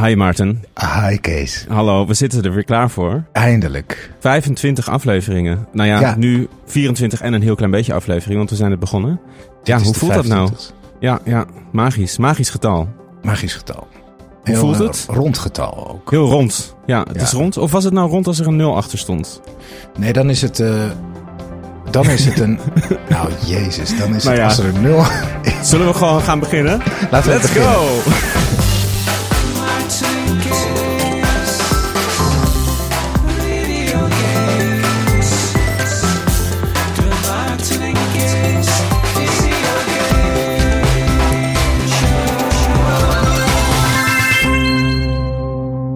Hi Maarten. Hi Kees. Hallo, we zitten er weer klaar voor. Eindelijk. 25 afleveringen. Nou ja, Ja. nu 24 en een heel klein beetje aflevering, want we zijn het begonnen. ja, hoe voelt dat nou? 25ste. Ja, ja, magisch. Magisch getal. Magisch getal. Hoe voelt eh, het? Rond getal ook. Heel rond. Ja, het Ja. is rond. Of was het nou rond als er een 0 achter stond? Nee, dan is het... eh, dan is het een... nou, jezus. Dan is Nou het als er een nul... Zullen we gewoon gaan beginnen? Laten we Let's beginnen. go!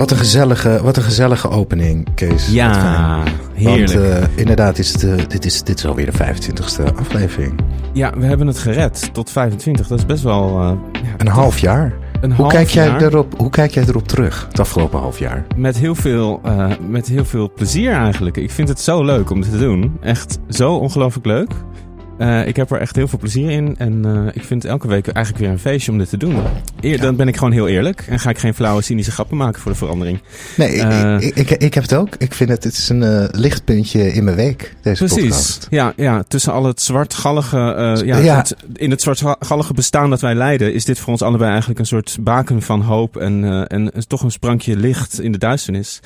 Wat een gezellige, wat een gezellige opening, Kees. Ja, heerlijk. Want eh, inderdaad, is het, dit, is, dit is alweer de 25e aflevering. Ja, we hebben het gered tot 25. Dat is best wel... ja, Een half jaar. Een Hoe half kijk, jij jaar. erop, hoe kijk jij erop terug, het afgelopen half jaar? Met heel, veel, eh, met heel veel plezier eigenlijk. Ik vind het zo leuk om dit te doen. Echt zo ongelooflijk leuk. Eh, ik heb er echt heel veel plezier in. En eh, ik vind elke week eigenlijk weer een feestje om dit te doen. Eer, Dan ben ik gewoon heel eerlijk. En ga ik geen flauwe cynische grappen maken voor de verandering. Nee, ik, Eh. ik, ik, ik heb het ook. Ik vind het, het is een lichtpuntje in mijn week, deze Precies. podcast. Ja, ja, tussen al het zwartgallige... ja, Ja. het- in het zwartgallige bestaan dat wij leiden... is dit voor ons allebei eigenlijk een soort baken van hoop... en, en toch een sprankje licht in de duisternis.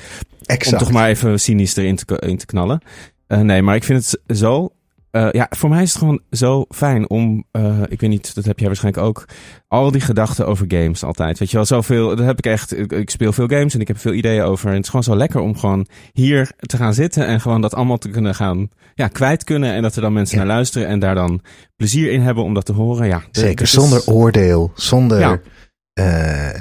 Exact. Om toch maar even cynisch erin te, in te knallen. Nee, maar ik vind het zo. Eh, ja, voor mij is het gewoon zo fijn om. eh, ik weet niet, dat heb jij waarschijnlijk ook. Al die gedachten over games altijd. Weet je wel, zoveel. Dat heb ik echt. Ik, ik speel veel games en ik heb veel ideeën over. En het is gewoon zo lekker om gewoon hier te gaan zitten. En gewoon dat allemaal te kunnen gaan. Ja, kwijt kunnen. En dat er dan mensen Ja. naar luisteren. En daar dan plezier in hebben om dat te horen. Ja, de- Zeker, is- zonder oordeel, zonder Ja. eh,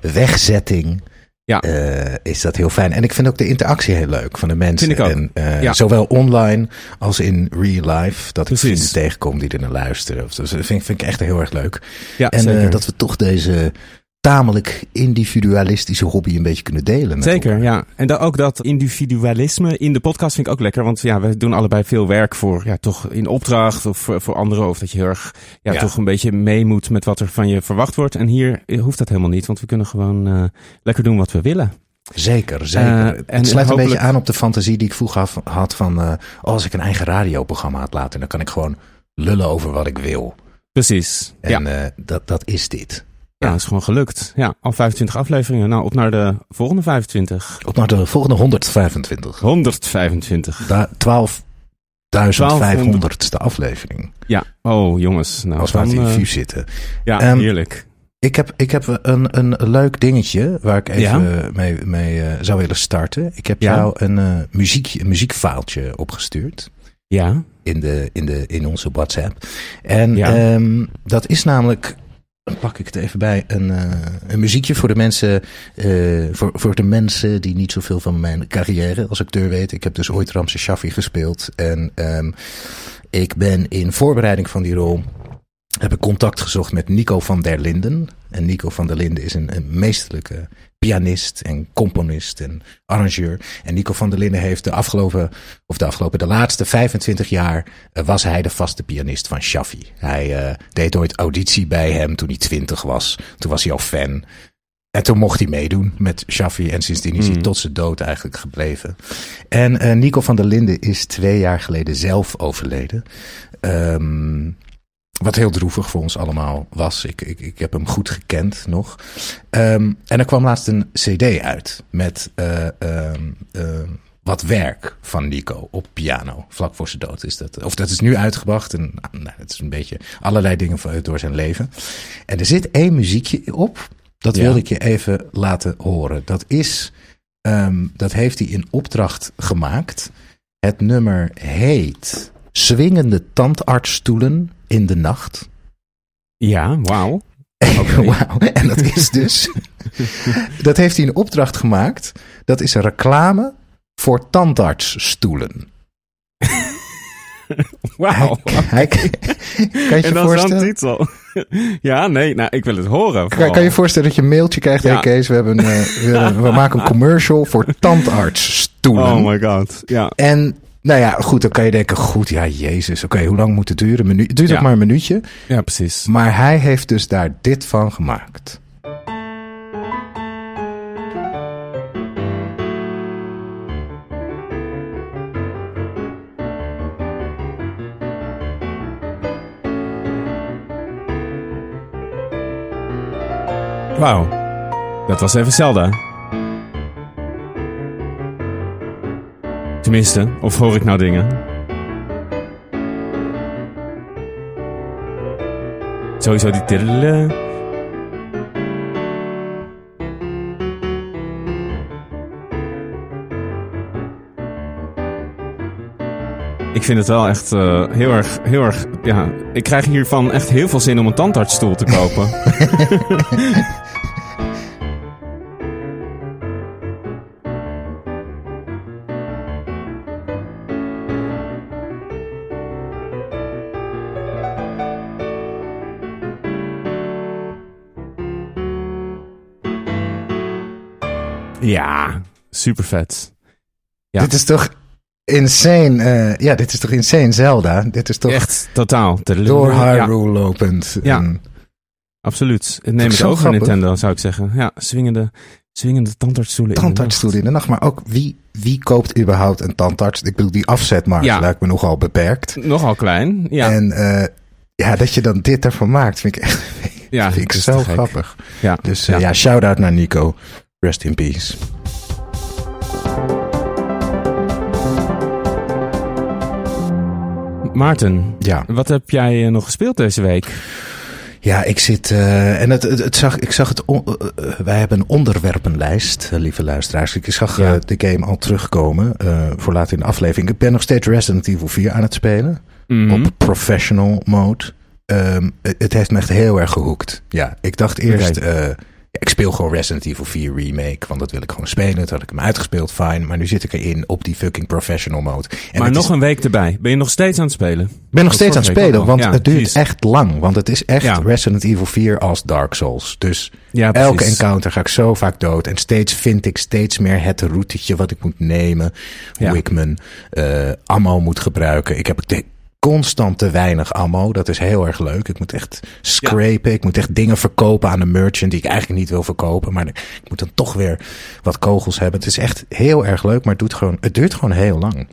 wegzetting. Ja. eh, is dat heel fijn. En ik vind ook de interactie heel leuk van de mensen. Vind ik ook. En, eh, Ja. Zowel online als in real life. Dat ik vrienden tegenkom die er naar luisteren. Dus dat vind, vind ik echt heel erg leuk. Ja, en eh, dat we toch deze tamelijk individualistische hobby een beetje kunnen delen. met Zeker, elkaar. ja. En dan ook dat individualisme in de podcast vind ik ook lekker. Want ja, we doen allebei veel werk voor, ja, toch in opdracht of voor, anderen. Of dat je heel erg, ja, Ja. toch een beetje mee moet met wat er van je verwacht wordt. En hier hoeft dat helemaal niet, want we kunnen gewoon eh, lekker doen wat we willen. Zeker, zeker. Eh, het en sluit een hopelijk- beetje aan op de fantasie die ik vroeger had van... eh, oh, als ik een eigen radioprogramma had laten... dan kan ik gewoon lullen over wat ik wil. Precies. En ja. eh, dat, dat is dit. Ja, dat is gewoon gelukt. Ja, al 25 afleveringen. Nou, op naar de volgende 25. Op naar de volgende 125. 125. Da 12.500ste aflevering. Ja, oh jongens. Nou, als we aan het eh, zitten. ja, Ehm, heerlijk. Ik heb, ik heb een, een leuk dingetje waar ik even Ja? mee, mee eh, zou willen starten. Ik heb Ja? jou een, eh muziek, een muziekfaaltje opgestuurd. Ja, in, de, in, de, in onze WhatsApp. En Ja. ehm, dat is namelijk, dan pak ik het even bij, een, eh, een muziekje voor de mensen, eh, voor, voor de mensen die niet zoveel van mijn carrière als acteur weten. Ik heb dus ooit Ramse Shaffi gespeeld en ehm, ik ben in voorbereiding van die rol heb ik contact gezocht met Nico van der Linden. En Nico van der Linden is een, een meesterlijke pianist en componist en arrangeur. En Nico van der Linden heeft de afgelopen, of de afgelopen, de laatste 25 jaar eh, was hij de vaste pianist van Shaffi. Hij eh, deed ooit auditie bij hem toen hij 20 was. Toen was hij al fan. En toen mocht hij meedoen met Shaffi. En sindsdien is hij Hmm. tot zijn dood eigenlijk gebleven. En eh, Nico van der Linden is twee jaar geleden zelf overleden. Ehm, wat heel droevig voor ons allemaal was. Ik, ik, ik heb hem goed gekend nog. Ehm, en er kwam laatst een CD uit met eh, ehm, ehm, wat werk van Nico op piano. Vlak voor zijn dood is dat. Of dat is nu uitgebracht. En nou, het is een beetje allerlei dingen van- door zijn leven. En er zit één muziekje op. Dat Ja. wilde ik je even laten horen. Dat is. dat heeft hij in opdracht gemaakt. Het nummer heet Swingende tandartsstoelen in de nacht. Ja, wauw. Wauw. En dat is dus. dat heeft hij in opdracht gemaakt. Dat is een reclame voor tandartsstoelen. Wauw. Hij, kan je En dan zo'n voorstellen? titel. ja, nee, nou, ik wil het horen. Kan, kan je je voorstellen dat je een mailtje krijgt? Ja. Hey Kees, we, hebben, een, eh, we, we maken een commercial voor tandartsstoelen. Oh my god. Ja. En nou ja, goed, dan kan je denken, goed, ja, jezus, oké, hoe lang moet het duren? Minu- het duurt Ja. ook maar een minuutje. ja, precies. Maar hij heeft dus daar dit van gemaakt. Wauw. Dat was even Zelda. Tenminste, of hoor ik nou dingen? Sowieso die tiddelen. Ik vind het wel echt eh, heel erg, heel erg, ja, ik krijg hiervan echt heel veel zin om een tandartsstoel te kopen. super vet. Ja. Dit is toch insane, eh, ja, dit is toch insane Zelda? Dit is toch Echt totaal. door Ja, Hyrule lopend. Ja. En- absoluut. Het neem ik over grappig. Nintendo, zou ik zeggen. Ja, swingende, swingende tandartsstoelen. in de tandartsstoel in de nacht. Maar ook wie, wie koopt überhaupt een tandarts? Ik bedoel, die afzetmarkt Ja. lijkt me nogal beperkt. Nogal klein. Ja, En eh, ja, dat je dan dit ervan maakt, vind ik echt ja vind ik zo grappig. Ja, Dus eh, ja, shout-out naar Nico. Rest in peace. Maarten, Ja, wat heb jij eh, nog gespeeld deze week? ja ik zit. eh, en het, het, het zag, ik zag het. on- eh, wij hebben een onderwerpenlijst, lieve luisteraars. Ik zag Ja. de game al terugkomen voor later in de aflevering. Ik ben nog steeds Resident Evil 4 aan het spelen. Mhm. op professional mode. Ehm, het, het heeft me echt heel erg gehoekt. Ja, ik dacht eerst. Ja, ik speel gewoon Resident Evil 4 Remake, want dat wil ik gewoon spelen. Toen had ik hem uitgespeeld, fijn. Maar nu zit ik erin op die fucking professional mode. En maar nog is- een week erbij. Ben je nog steeds aan het spelen? ik ben nog dat steeds aan het spelen, want. Ja, het duurt precies. echt lang. Want het is echt Ja. Resident Evil 4 als Dark Souls. Dus elke encounter ga ik zo vaak dood. En steeds vind ik steeds meer het routetje wat ik moet nemen. Hoe ik mijn eh, ammo moet gebruiken. Ik heb constant te weinig ammo. Dat is heel erg leuk. Ik moet echt scrapen. Ik moet echt dingen verkopen aan een merchant die ik eigenlijk niet wil verkopen. Maar ik moet dan toch weer wat kogels hebben. Het is echt heel erg leuk, maar het, doet gewoon, het duurt gewoon heel lang.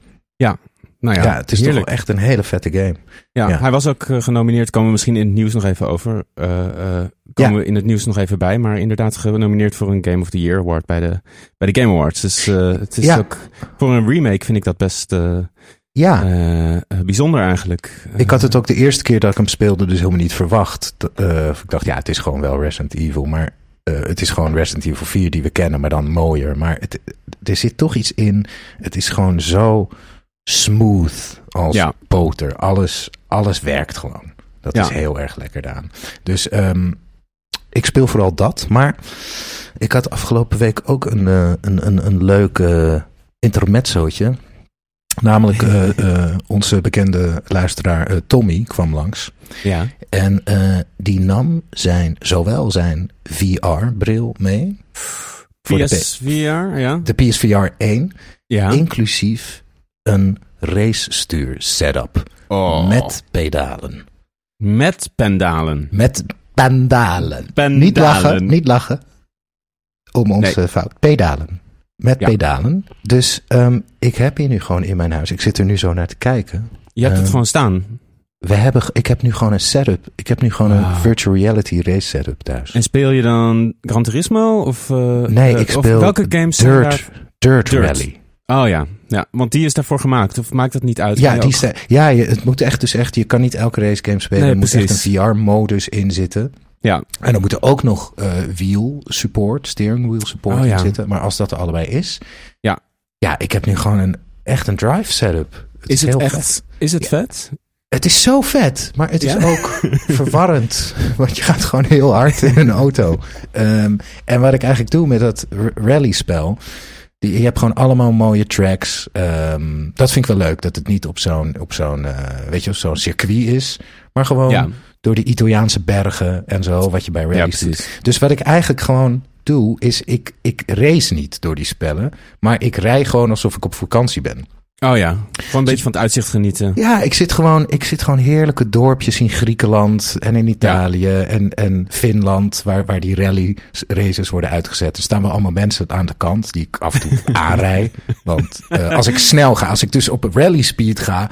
Nou ja, Ja, het is heerlijk. toch wel echt een hele vette game. Ja, Ja. hij was ook eh, genomineerd. Komen we misschien in het nieuws nog even over. eh, eh, komen Ja. we in het nieuws nog even bij. Maar inderdaad genomineerd voor een Game of the Year Award bij de, bij de Game Awards. Dus het is Ja. ook... Voor een remake vind ik dat best Ja, eh, eh, bijzonder eigenlijk. Ik had het ook de eerste keer dat ik hem speelde dus helemaal niet verwacht. Eh, ik dacht, ja, het is gewoon wel Resident Evil. Maar eh, het is gewoon Resident Evil 4 die we kennen, maar dan mooier. Maar het, er zit toch iets in. Het is gewoon zo smooth als Ja. boter. Alles, alles werkt gewoon. Dat Ja. is heel erg lekker gedaan. Dus ehm, ik speel vooral dat. Maar ik had afgelopen week ook een, eh, een, een, een leuk eh, intermezzootje. Namelijk eh, eh, onze bekende luisteraar eh, Tommy kwam langs. Ja, En eh, die nam zijn, zowel zijn VR-bril mee. Voor de, PSVR, ja. de PSVR 1. ja. Inclusief een racestuur setup. Oh. Met pedalen. Met pendalen. Met pendalen. Pendalen. Niet lachen, niet lachen. Om onze Nee. fout. Pedalen. Met Ja. pedalen. Dus ehm, ik heb hier nu gewoon in mijn huis. Ik zit er nu zo naar te kijken. Je hebt het Eh, gewoon staan. we hebben, ik heb nu gewoon een setup. Ik heb nu gewoon een Wauw. virtual reality race setup thuis. En speel je dan Gran Turismo? Of, eh, nee, eh, ik speel welke games Dirt, daar- Dirt, Dirt. Rally. Oh ja. ja, want die is daarvoor gemaakt. Of maakt dat niet uit? Ja, die ja het moet echt dus echt, je kan niet elke race game spelen. Nee, er moet echt een VR-modus in zitten. Ja, En dan moet er ook nog eh wheel support, steering wheel support Oh, ja. in zitten. Maar als dat er allebei is. Ja. Ja, ik heb nu gewoon een, echt een drive setup. Het is het heel echt? vet. Is het vet? Het is zo vet, maar het is Ja? ook verwarrend. Want je gaat gewoon heel hard in een auto. Ehm, en wat ik eigenlijk doe met dat rally-spel. Die, je hebt gewoon allemaal mooie tracks. Ehm, dat vind ik wel leuk. Dat het niet op zo'n, op zo'n, eh, weet je, op zo'n circuit is. Maar gewoon Ja. door die Italiaanse bergen en zo. Wat je bij Ja, rallies doet. precies. Dus wat ik eigenlijk gewoon doe, is ik, ik race niet door die spellen. Maar ik rij gewoon alsof ik op vakantie ben. Oh ja, gewoon een beetje van het uitzicht genieten. Ja, ik zit gewoon, ik zit gewoon heerlijke dorpjes in Griekenland en in Italië en, en Finland, waar, waar die rally races worden uitgezet. Er staan wel allemaal mensen aan de kant die ik af en toe aanrij. Want eh, als ik snel ga, als ik dus op rally speed ga,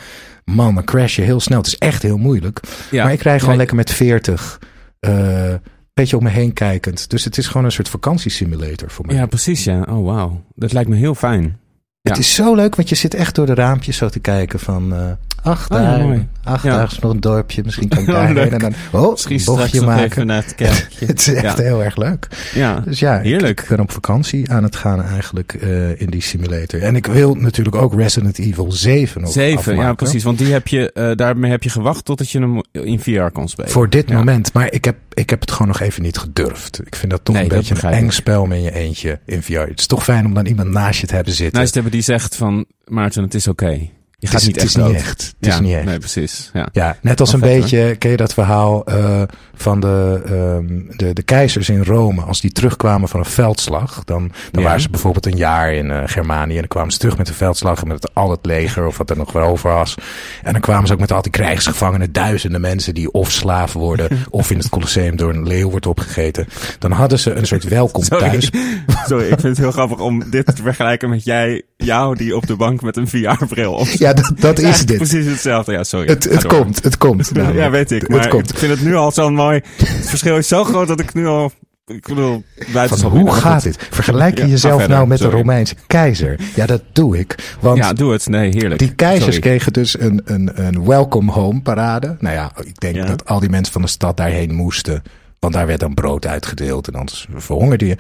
man, dan crash je heel snel. Het is echt heel moeilijk. Ja. Maar ik rij gewoon Ja, lekker met 40. eh beetje om me heen kijkend. Dus het is gewoon een soort vakantiesimulator voor mij. Ja, precies ja. Oh wauw, dat lijkt me heel fijn. Het is zo leuk, want je zit echt door de raampjes zo te kijken van... eh ach, Oh, daar, mooi. ach, daar is nog een dorpje. Misschien kan ik Oh, daarheen. leuk. en dan, oh, Misschien bochtje maken. naar het kerkje. Het is echt heel erg leuk. Ja, Dus ja, ik- Heerlijk. Ik, ben op vakantie aan het gaan eigenlijk eh, in die simulator. En ik wil natuurlijk ook Resident Evil 7 nog zeven. Ja, afmaken. precies. Want die heb je, eh, daarmee heb je gewacht totdat je hem in VR kon spelen. Voor dit Ja. moment. Maar ik heb, ik heb het gewoon nog even niet gedurfd. Ik vind dat toch Nee, een beetje een eng spel met je eentje in VR. Het is toch fijn om dan iemand naast je te hebben zitten. Naast hebben die zegt van, Maarten, het is oké. Je het gaat is, niet het echt is niet echt. Het ja, is niet echt. Nee, precies. Ja. Ja, net als een vet, beetje, ken je dat verhaal eh, van de, ehm, de, de keizers in Rome? Als die terugkwamen van een veldslag, dan, dan Ja. waren ze bijvoorbeeld een jaar in eh, Germanië. En dan kwamen ze terug met een veldslag en met al het leger of wat er nog wel over was. En dan kwamen ze ook met al die krijgsgevangenen, duizenden mensen die of slaaf worden of in het Colosseum door een leeuw wordt opgegeten. Dan hadden ze een soort welkom Sorry. thuis. Sorry, ik vind het heel grappig om dit te vergelijken met jij, jou die op de bank met een VR-bril op Ja, dat, dat is dit. Precies hetzelfde. Ja, sorry. Het, komt, het komt. Ja, namelijk. weet ik. Het Maar komt. ik vind het nu al zo mooi. Het verschil is zo groot dat ik nu al... Ik bedoel, Van, hoe gaat dit? Vergelijk je Ja, jezelf verder, nou met sorry. de Romeinse keizer? Ja, dat doe ik. Want Ja, doe het. Nee, heerlijk. die keizers Sorry. kregen dus een, een, een welcome home parade. Nou ja, ik denk Ja. dat al die mensen van de stad daarheen moesten. Want daar werd dan brood uitgedeeld en anders verhongerde je.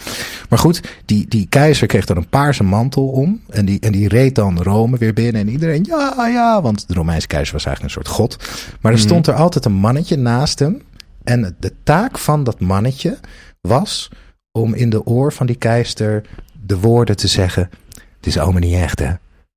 Maar goed, die, die keizer kreeg dan een paarse mantel om. En die, en die reed dan Rome weer binnen. En iedereen, ja, ja. Want de Romeinse keizer was eigenlijk een soort god. Maar er Mhm. stond er altijd een mannetje naast hem. En de taak van dat mannetje was om in de oor van die keizer de woorden te zeggen. Het is allemaal niet echt, hè?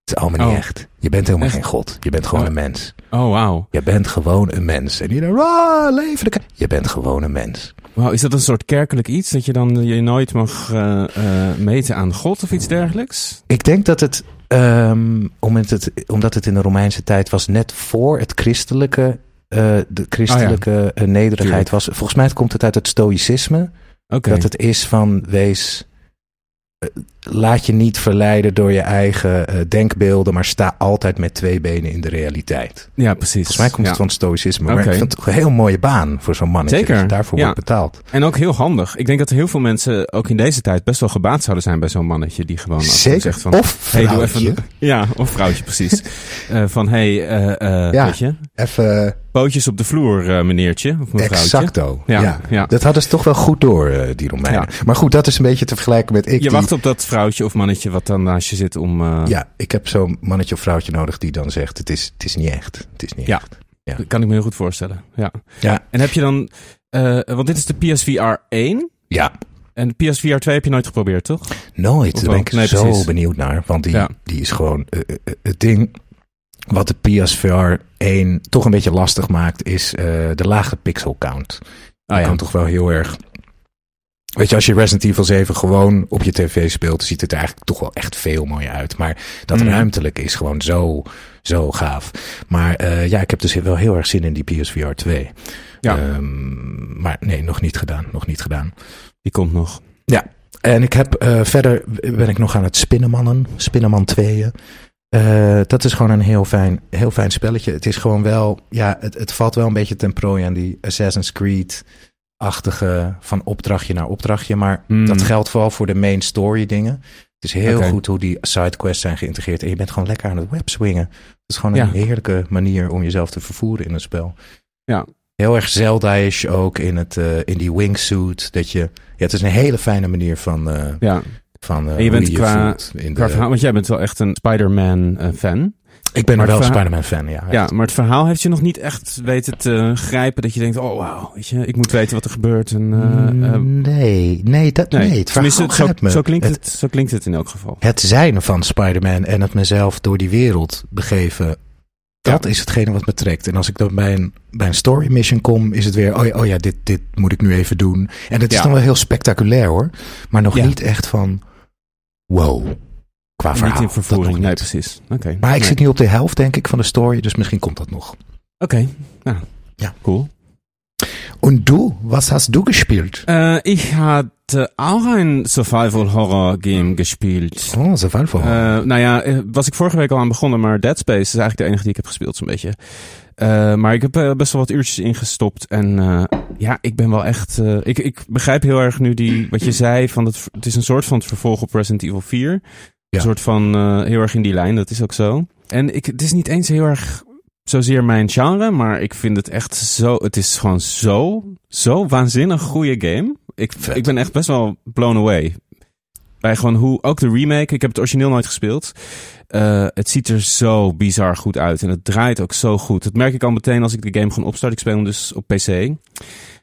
Het is allemaal niet Oh. echt. Je bent helemaal Echt? geen god. Je bent gewoon Oh. een mens. Oh, wauw. Je bent gewoon een mens. En iedereen, ah, leven de ke-" Je bent gewoon een mens. Wauw, is dat een soort kerkelijk iets? Dat je dan je nooit mag eh, eh, meten aan God of iets dergelijks? Ik denk dat het, ehm, omdat het, omdat het in de Romeinse tijd was, net voor het christelijke, eh, de christelijke eh, nederigheid was. Volgens mij komt het uit het stoïcisme. Dat het is van wees. Eh, Laat je niet verleiden door je eigen eh, denkbeelden, maar sta altijd met twee benen in de realiteit. Ja, precies. Volgens mij komt Ja. het van stoïcisme. Maar ik vind het toch een heel mooie baan voor zo'n mannetje. Zeker, je daarvoor ja. wordt betaald. En ook heel handig. Ik denk dat heel veel mensen ook in deze tijd best wel gebaat zouden zijn bij zo'n mannetje die gewoon Zeker. zegt van... of Hey, doe vrouwtje. even, ja, of vrouwtje, precies. Eh, van, hey, Ja. weet je, Even pootjes op de vloer, eh, meneertje of mevrouwtje. exacto. Ja, Ja, ja. Dat hadden ze toch wel goed door, eh, die Romeinen. Ja. Maar goed, dat is een beetje te vergelijken met ik. Je die- wacht op dat vrouwtje of mannetje wat dan naast je zit om... eh, Ja, ik heb zo'n mannetje of vrouwtje nodig die dan zegt: het is, het is niet echt. Het is niet Ja. echt. Dat kan ik me heel goed voorstellen. Ja. Ja. En heb je dan, want dit is de PSVR 1 Ja, en de PSVR 2 heb je nooit geprobeerd, toch? nooit. Daar ben ik? Nee, zo benieuwd naar. Want die, Ja. die is gewoon het ding. Wat de PSVR 1 toch een beetje lastig maakt, is eh, de lage pixel count. Ah, ja. kan toch wel heel erg. Weet je, als je Resident Evil 7 gewoon op je tv speelt, ziet het er eigenlijk toch wel echt veel mooier uit. Maar dat Mhm. ruimtelijk is gewoon zo, zo gaaf. Maar eh, ja, ik heb dus wel heel erg zin in die PSVR 2. Ja. Ehm, maar nee, nog niet gedaan. Nog niet gedaan. Die komt nog. En ik heb eh, verder ben ik nog aan het spinnenmannen, spinnenman 2'en. Eh, dat is gewoon een heel fijn, heel fijn spelletje. Het is gewoon wel, ja, het, het valt wel een beetje ten prooi aan die Assassin's Creed-achtige van opdrachtje naar opdrachtje. Maar Hmm. dat geldt vooral voor de main story dingen. Het is heel goed hoe die sidequests zijn geïntegreerd. En je bent gewoon lekker aan het webswingen. Het is gewoon Ja. een heerlijke manier om jezelf te vervoeren in een spel. Ja. Heel erg Zelda-ish ook in, het, eh, in die wingsuit. Dat je, ja, het is een hele fijne manier van, eh, Ja, van eh, En je bent qua- in de- verhaal, want jij bent wel echt een Spider-Man-fan. Ik ben maar wel een verhaal- Spider-Man fan, ja. ja, maar het verhaal heeft je nog niet echt weten te grijpen. Dat je denkt, oh wauw, weet je, ik moet weten wat er gebeurt. En, eh, eh, nee, nee, dat, nee, het verhaal zo, me. zo, klinkt het, het, zo klinkt het in elk geval. het zijn van Spider-Man en het mezelf door die wereld begeven. Dat Ja. is hetgene wat me trekt. En als ik dan bij een, bij een story mission kom, is het weer, oh ja, oh ja dit, dit moet ik nu even doen. En het is dan wel heel spectaculair hoor. Maar nog Ja. niet echt van, wow, qua verhaal. niet in vervoering, nee precies. Oké. Maar ik nee. zit nu op de helft, denk ik, van de story. Dus misschien komt dat nog. Oké, Ja. cool. Und du, was hast du gespielt? Äh, ich hatte auch ein Survival-Horror-Game gespielt. Oh, ze van voor. Eh, nou ja, eh, was ik vorige week al aan begonnen, maar Dead Space is eigenlijk de enige die ik heb gespeeld, zo'n beetje. Eh, maar ik heb eh, best wel wat uurtjes ingestopt. En eh, ja, ik ben wel echt. ik, ik begrijp heel erg nu die, wat je zei. Van het, het is een soort van het vervolg op Resident Evil 4. Ja. Een soort van heel erg in die lijn, dat is ook zo. En ik, het is niet eens heel erg zozeer mijn genre, maar ik vind het echt zo. Het is gewoon zo, zo waanzinnig goede game. Ik, Vet. ik ben echt best wel blown away. Bij gewoon hoe, ook de remake, ik heb het origineel nooit gespeeld. Eh, het ziet er zo bizar goed uit en het draait ook zo goed. Dat merk ik al meteen als ik de game gewoon opstart. Ik speel hem dus op PC.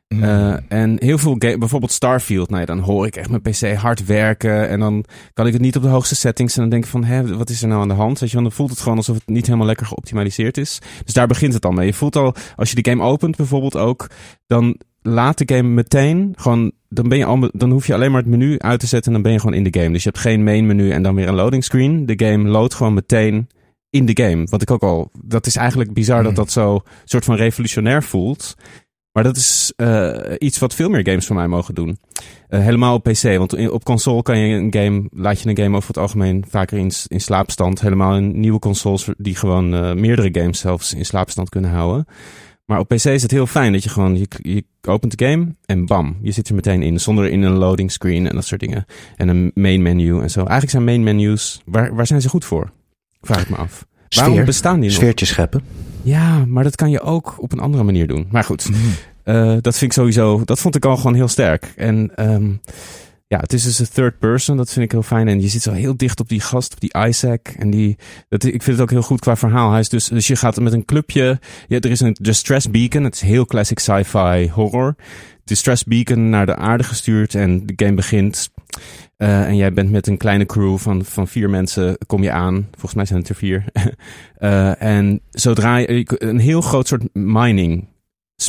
Mm. Eh, en heel veel game, bijvoorbeeld Starfield, nou ja, dan hoor ik echt mijn PC hard werken. En dan kan ik het niet op de hoogste settings. En dan denk ik van, hè, wat is er nou aan de hand? Weet je, want dan voelt het gewoon alsof het niet helemaal lekker geoptimaliseerd is. Dus daar begint het al mee. Je voelt al, als je de game opent bijvoorbeeld ook, dan laat de game meteen gewoon, dan ben je al, dan hoef je alleen maar het menu uit te zetten en dan ben je gewoon in de game. Dus je hebt geen main menu en dan weer een loading screen. De game loodt gewoon meteen in de game. Wat ik ook al, dat is eigenlijk bizar dat Mm. dat zo soort van revolutionair voelt. Maar dat is eh, iets wat veel meer games voor mij mogen doen. Eh, helemaal op PC. Want op console kan je een game, laat je een game over het algemeen vaker in, in slaapstand. Helemaal in nieuwe consoles die gewoon eh, meerdere games zelfs in slaapstand kunnen houden. Maar op PC is het heel fijn dat je gewoon, je, je opent de game en bam, je zit er meteen in. Zonder in een loading screen en dat soort dingen. En een main menu en zo. Eigenlijk zijn main menus, waar, waar zijn ze goed voor? Vraag ik me af. Waarom bestaan die nog? Sfeertje scheppen. Ja, maar dat kan je ook op een andere manier doen. Maar goed, eh, dat vind ik sowieso, dat vond ik al gewoon heel sterk. En ehm, ja, het is dus een third person, dat vind ik heel fijn. En je zit zo heel dicht op die gast, op die Isaac. En die, dat, ik vind het ook heel goed qua verhaal. Hij is dus, dus je gaat met een clubje, ja, er is een distress beacon, het is heel classic sci-fi horror. Distress beacon naar de aarde gestuurd en de game begint. Eh, en jij bent met een kleine crew van, van vier mensen, kom je aan. Volgens mij zijn het er vier. Eh, en zodra je, een heel groot soort mining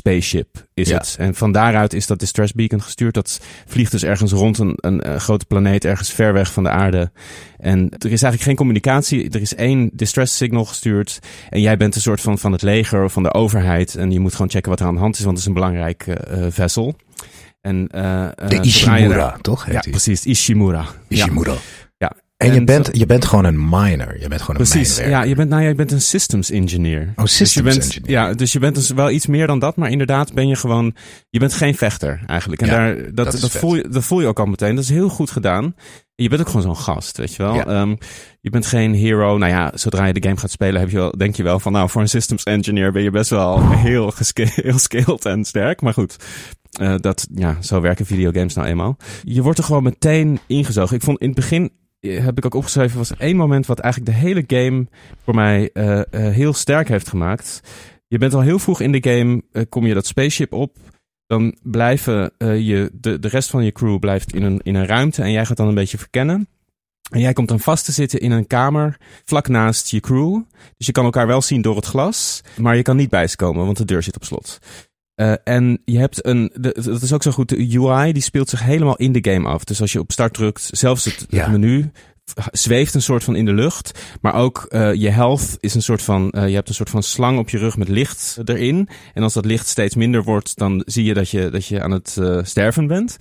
spaceship is Ja. het. En van daaruit is dat distress beacon gestuurd. Dat vliegt dus ergens rond een, een, grote planeet, ergens ver weg van de aarde. En er is eigenlijk geen communicatie. Er is één distress signal gestuurd. En jij bent een soort van van het leger of van de overheid. En je moet gewoon checken wat er aan de hand is, want het is een belangrijk eh, eh, vessel. En, eh, De Ishimura, toch? Heet Ja, die? precies. Ishimura. Ishimura. Ja. En, je, En bent, je bent gewoon een miner. Je bent gewoon een Precies, ja, je bent, nou, ja, je bent een systems engineer. Oh, dus je systems bent, engineer. Ja, dus je bent dus wel iets meer dan dat, maar inderdaad ben je gewoon, je bent geen vechter eigenlijk. En Ja, daar, dat, dat voel je, dat voel je ook al meteen. Dat is heel goed gedaan. Je bent ook gewoon zo'n gast, weet je wel. Ja. Ehm, je bent geen hero. Nou ja, zodra je de game gaat spelen, heb je wel, denk je wel van, nou, voor een systems engineer ben je best wel heel, heel skilled en sterk. Maar goed, eh, dat, ja, zo werken videogames nou eenmaal. Je wordt er gewoon meteen ingezogen. Ik vond in het begin, heb ik ook opgeschreven, was één moment wat eigenlijk de hele game voor mij eh, eh, heel sterk heeft gemaakt. Je bent al heel vroeg in de game, eh, kom je dat spaceship op. Dan blijven je, de, de rest van je crew blijft in een, in een ruimte en jij gaat dan een beetje verkennen. En jij komt dan vast te zitten in een kamer vlak naast je crew. Dus je kan elkaar wel zien door het glas, maar je kan niet bij ze komen, want de deur zit op slot. Eh, en je hebt een, de, dat is ook zo goed, de UI die speelt zich helemaal in de game af. Dus als je op start drukt, zelfs het, menu zweeft een soort van in de lucht. Maar ook eh, je health is een soort van, eh, je hebt een soort van slang op je rug met licht erin. En als dat licht steeds minder wordt, dan zie je dat je, dat je aan het sterven bent.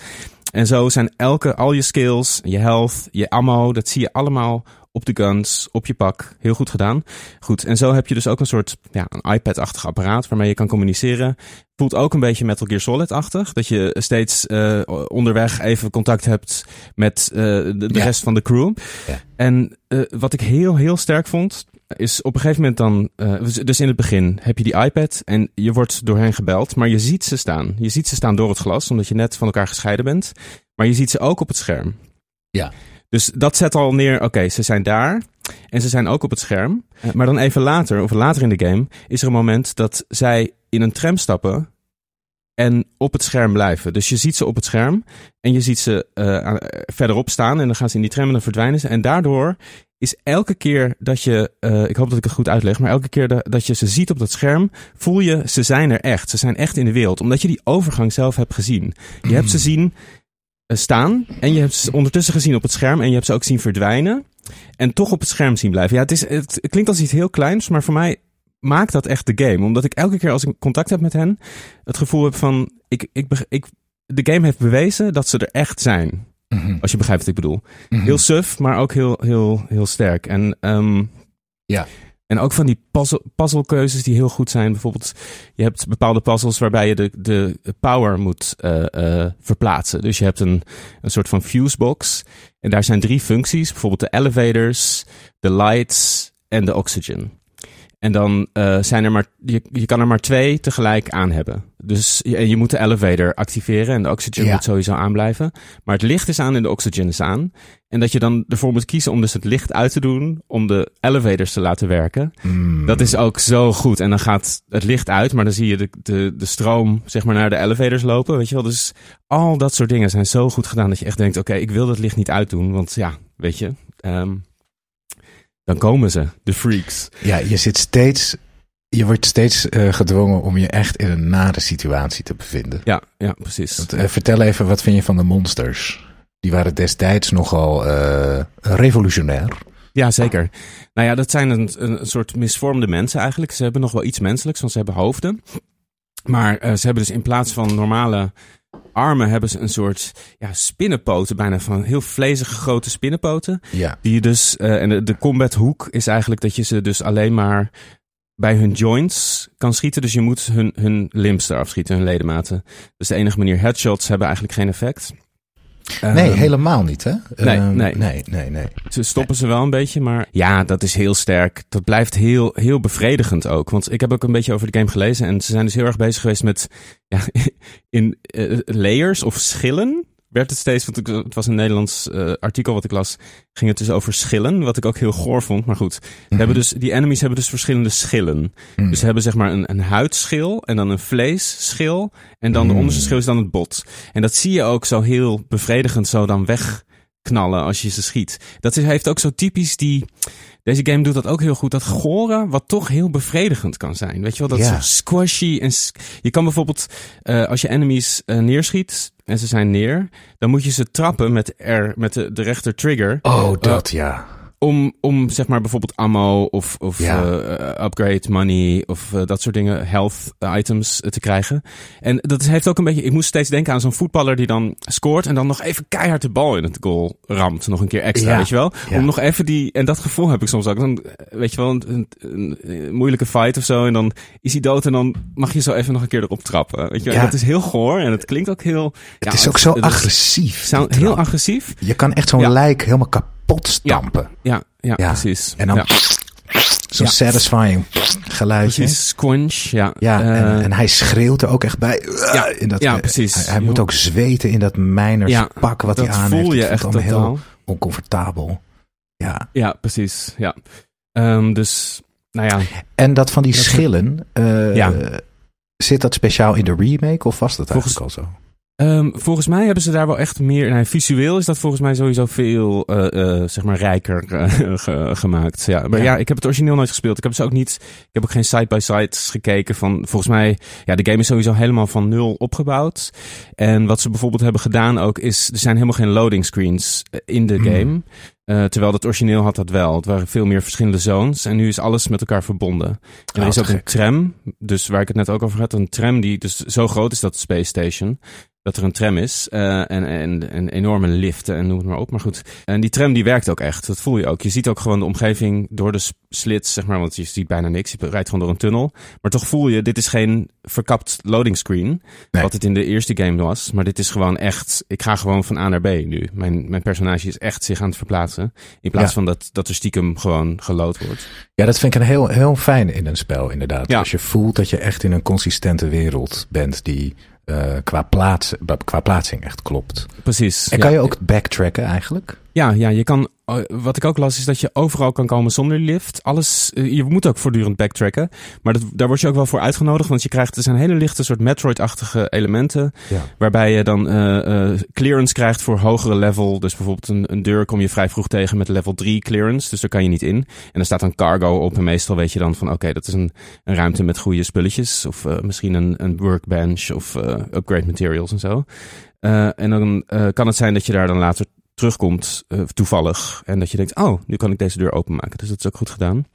En zo zijn elke, al je skills, je health, je ammo, dat zie je allemaal op de guns, op je pak. Heel goed gedaan. Goed, en zo heb je dus ook een soort ja, een iPad-achtig apparaat waarmee je kan communiceren. Voelt ook een beetje Metal Gear Solid-achtig. Dat je steeds uh, onderweg even contact hebt met uh, de, de Ja. rest van de crew. Ja. En uh, wat ik heel, heel sterk vond, is op een gegeven moment dan... Uh, dus in het begin heb je die iPad en je wordt door hen gebeld, maar je ziet ze staan. Je ziet ze staan door het glas, omdat je net van elkaar gescheiden bent. Maar je ziet ze ook op het scherm. Ja. Dus dat zet al neer, oké, okay, ze zijn daar en ze zijn ook op het scherm. Maar dan even later, of later in de game, is er een moment dat zij in een tram stappen en op het scherm blijven. Dus je ziet ze op het scherm en je ziet ze uh, verderop staan en dan gaan ze in die tram en dan verdwijnen ze. En daardoor is elke keer dat je, uh, ik hoop dat ik het goed uitleg, maar elke keer de, dat je ze ziet op dat scherm, voel je ze zijn er echt. Ze zijn echt in de wereld, omdat je die overgang zelf hebt gezien. Je hebt ze zien uh, staan en je hebt ze ondertussen gezien op het scherm en je hebt ze ook zien verdwijnen en toch op het scherm zien blijven. Ja, het, is, het, klinkt als iets heel kleins, maar voor mij maakt dat echt de game. Omdat ik elke keer als ik contact heb met hen, het gevoel heb van, ik, ik, ik, de game heeft bewezen dat ze er echt zijn. Mhm. Als je begrijpt wat ik bedoel. Heel suf, maar ook heel, heel, heel sterk. En, um, ja. En ook van die puzzel, puzzelkeuzes die heel goed zijn. Bijvoorbeeld, je hebt bepaalde puzzles waarbij je de, de power moet uh, uh, verplaatsen. Dus je hebt een, een soort van fusebox. En daar zijn drie functies. Bijvoorbeeld de elevators, de lights en de oxygen. En dan uh, zijn er maar, je, je kan er maar twee tegelijk aan hebben. Dus je, je moet de elevator activeren en de oxygen Ja. moet sowieso aanblijven. Maar het licht is aan en de oxygen is aan. En dat je dan ervoor moet kiezen om dus het licht uit te doen om de elevators te laten werken. Mm. Dat is ook zo goed. En dan gaat het licht uit, maar dan zie je de, de, de stroom zeg maar naar de elevators lopen. Weet je wel? Dus al dat soort dingen zijn zo goed gedaan dat je echt denkt, oké, okay, ik wil dat licht niet uitdoen. Want ja, weet je... Um, dan komen ze, de freaks. Ja, je zit steeds. Je wordt steeds uh, gedwongen om je echt in een nare situatie te bevinden. Ja, ja precies. Want, uh, vertel even, wat vind je van de monsters? Die waren destijds nogal uh, revolutionair. Ja, zeker. Nou ja, dat zijn een, een soort misvormde mensen eigenlijk. Ze hebben nog wel iets menselijks, want ze hebben hoofden. Maar uh, ze hebben dus in plaats van normale armen hebben ze een soort ja, spinnenpoten, bijna van heel vlezige grote spinnenpoten. Ja. Die je dus, uh, en de, de combat hoek is eigenlijk dat je ze dus alleen maar bij hun joints kan schieten. Dus je moet hun, hun limbs eraf schieten, hun ledematen. Dus de enige manier. Headshots hebben eigenlijk geen effect. Nee, um, helemaal niet, hè? Nee, um, nee. nee, nee, nee. Ze stoppen ze wel een beetje, maar ja, dat is heel sterk. Dat blijft heel, heel bevredigend ook. Want ik heb ook een beetje over de game gelezen en ze zijn dus heel erg bezig geweest met ja, in uh, layers of schillen. Werd het steeds, want ik, het was een Nederlands uh, artikel wat ik las, ging het dus over schillen, wat ik ook heel goor vond. Maar goed, hebben dus, die enemies hebben dus verschillende schillen. Mm. Dus ze hebben zeg maar een, een huidschil en dan een vleesschil en dan mm. de onderste schil is dan het bot. En dat zie je ook zo heel bevredigend zo dan wegknallen als je ze schiet. Dat is, heeft ook zo typisch die... Deze game doet dat ook heel goed. Dat gore, wat toch heel bevredigend kan zijn. Weet je wel, dat zo squashy. En je kan bijvoorbeeld, eh, als je enemies eh, neerschiet en ze zijn neer, dan moet je ze trappen met, R, met de, de rechter trigger. Oh, dat ja. Om, om zeg maar bijvoorbeeld ammo of, of Ja. eh, upgrade money of eh, dat soort dingen, health items eh, te krijgen. En dat heeft ook een beetje, ik moest steeds denken aan zo'n voetballer die dan scoort en dan nog even keihard de bal in het goal ramt. Nog een keer extra, Ja. weet je wel? Ja. Om nog even die, en dat gevoel heb ik soms ook. Dan, weet je wel, een, een, een, een moeilijke fight of zo en dan is hij dood en dan mag je zo even nog een keer erop trappen. Weet je wel? Dat is heel goor en het klinkt ook heel... Het is ook zo agressief. Heel agressief. Je kan echt zo'n lijk helemaal kapot stampen. Ja, ja, Ja. precies. En dan ja. zo'n satisfying geluidje. Precies, squinch, ja. Ja, en, Eh, en hij schreeuwt er ook echt bij. Ja, in dat, ja, eh, precies. Hij, hij moet ook zweten in dat minerspak wat dat hij aan voel heeft. je Ik vind echt totaal. heel oncomfortabel. Ja. Ja, precies, ja. Ehm, dus, nou ja, En dat van die Dat- schillen, eh, Ja. zit dat speciaal in de remake of was dat Volgens- eigenlijk al zo? Ehm, volgens mij hebben ze daar wel echt meer. Nou, visueel is dat volgens mij sowieso veel, eh, eh, zeg maar, rijker eh, ge- gemaakt. Ja, maar Ja. ja. ik heb het origineel nooit gespeeld. Ik heb ze ook niet. Ik heb ook geen side-by-sides gekeken van. Volgens mij, ja, de game is sowieso helemaal van nul opgebouwd. En wat ze bijvoorbeeld hebben gedaan ook is, er zijn helemaal geen loading screens in de Hmm. game. Terwijl het origineel had dat wel. Het waren veel meer verschillende zones. En nu is alles met elkaar verbonden. En er Oh, is ook een tram. Dus waar ik het net ook over had. Een tram die dus zo groot is dat Space Station. Dat er een tram is eh, en, en, en enorme liften en noem het maar op. Maar goed, en die tram die werkt ook echt. Dat voel je ook. Je ziet ook gewoon de omgeving door de slits, zeg maar, want je ziet bijna niks. Je rijdt gewoon door een tunnel. Maar toch voel je, dit is geen verkapt loading screen, Nee. wat het in de eerste game was. Maar dit is gewoon echt, ik ga gewoon van A naar B nu. Mijn, mijn personage is echt zich aan het verplaatsen. In plaats Ja. van dat, dat er stiekem gewoon geload wordt. Ja, dat vind ik een heel, heel fijn in een spel, inderdaad. Ja. Als je voelt dat je echt in een consistente wereld bent die qua, plaats, qua plaatsing echt klopt. Precies. En ja. kan je ook backtracken eigenlijk? Ja, ja, je kan. eh, Wat ik ook las is dat je overal kan komen zonder lift. Alles. eh, Je moet ook voortdurend backtracken. Maar dat, daar word je ook wel voor uitgenodigd. Want je krijgt. Er zijn hele lichte soort Metroid-achtige elementen. Ja. Waarbij je dan eh, clearance krijgt voor hogere level. Dus bijvoorbeeld een, een deur kom je vrij vroeg tegen met level 3 clearance. Dus daar kan je niet in. En er staat dan cargo op. En meestal weet je dan van oké, dat is een, een ruimte met goede spulletjes. Of misschien een, een workbench of upgrade materials en zo. En dan kan het zijn dat je daar dan later terugkomt, eh, toevallig. En dat je denkt, oh, nu kan ik deze deur openmaken. Dus dat is ook goed gedaan.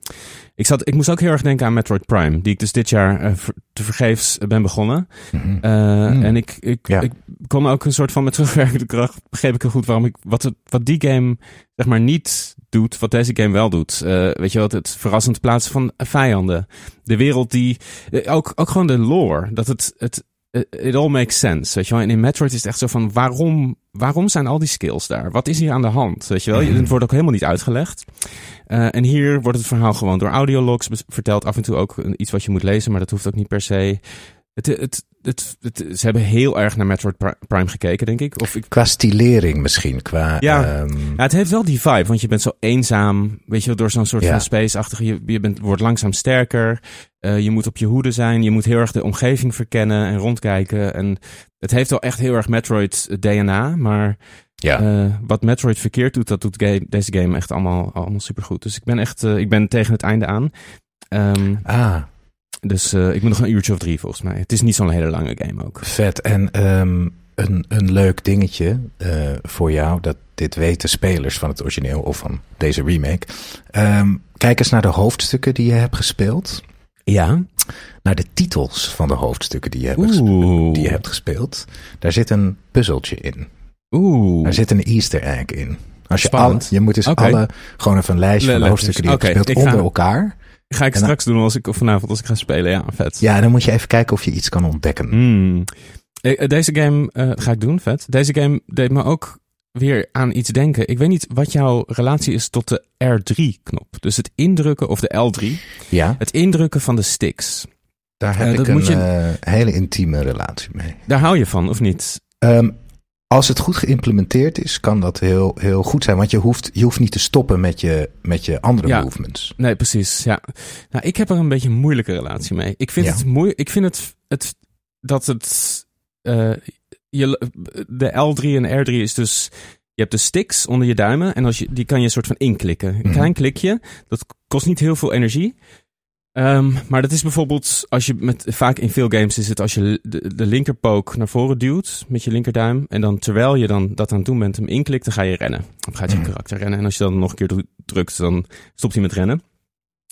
Ik, zat, ik moest ook heel erg denken aan Metroid Prime. Die ik dus dit jaar eh, te vergeefs ben begonnen. Mhm. Eh, Hmm. En ik, ik, Ja. ik kon ook een soort van met terugwerkende kracht begreep ik heel goed waarom ik wat, het, wat die game zeg maar niet doet, wat deze game wel doet. Eh, weet je wat, het verrassend plaatsen van vijanden. De wereld die, eh, ook, ook gewoon de lore. Dat het, het, it all makes sense. Weet je wel, en in Metroid is het echt zo van waarom, waarom zijn al die skills daar? Wat is hier aan de hand? Weet je wel, Mhm. het wordt ook helemaal niet uitgelegd. Eh, en hier wordt het verhaal gewoon door audiologs verteld. Af en toe ook iets wat je moet lezen, maar dat hoeft ook niet per se. Het, het, het, het- ze hebben heel erg naar Metroid Pri- Prime gekeken, denk ik. Of ik Qua stilering misschien, qua... Ja. ehm, ja, het heeft wel die vibe, want je bent zo eenzaam, weet je, wel, door zo'n soort Ja. van space-achtige. Je, je bent, wordt langzaam sterker. eh, je moet op je hoede zijn. Je moet heel erg de omgeving verkennen en rondkijken. En het heeft wel echt heel erg Metroid DNA, maar ja. eh, wat Metroid verkeerd doet, dat doet deze game echt allemaal, allemaal supergoed. Dus ik ben echt, eh, ik ben tegen het einde aan. Ehm, ah, dus eh, ik moet nog een uurtje of drie volgens mij. Het is niet zo'n hele lange game ook. vet. En ehm, een, een leuk dingetje eh, voor jou, dat dit weten spelers van het origineel of van deze remake. Ehm, kijk eens naar de hoofdstukken die je hebt gespeeld. Ja. Naar de titels van de hoofdstukken die je hebt, gespeeld, die je hebt gespeeld. Daar zit een puzzeltje in. Oeh. Daar zit een easter egg in. Als je, alle, je moet dus alle, gewoon even een lijstje van de hoofdstukken die je hebt gespeeld onder elkaar. Ga ik En dan- straks doen als ik, of vanavond als ik ga spelen. Ja, vet. Ja, dan moet je even kijken of je iets kan ontdekken. Hmm. Eh, eh, Deze game eh, ga ik doen, vet. Deze game deed me ook weer aan iets denken. Ik weet niet wat jouw relatie is tot de R3-knop. Dus het indrukken, of de L3, Ja, het indrukken van de sticks. daar heb ik een je- hele intieme relatie mee. Daar hou je van, of niet? Ehm, als het goed geïmplementeerd is, kan dat heel, heel goed zijn. Want je hoeft, je hoeft niet te stoppen met je, met je andere Ja. movements. Nee, precies. Ja. Nou, ik heb er een beetje een moeilijke relatie mee. Ik vind Ja. het moeilijk. Ik vind het, het dat het. eh, je, de L3 en R3 is dus. Je hebt de sticks onder je duimen en als je, die kan je een soort van inklikken. Een Mhm. klein klikje. Dat kost niet heel veel energie. Ehm, maar dat is bijvoorbeeld als je met. Vaak in veel games is het als je de, de linkerpook naar voren duwt met je linkerduim. En dan terwijl je dan dat aan het doen bent, hem inklikt, dan ga je rennen. Dan gaat je Mhm. karakter rennen. En als je dan nog een keer dru- drukt, dan stopt hij met rennen.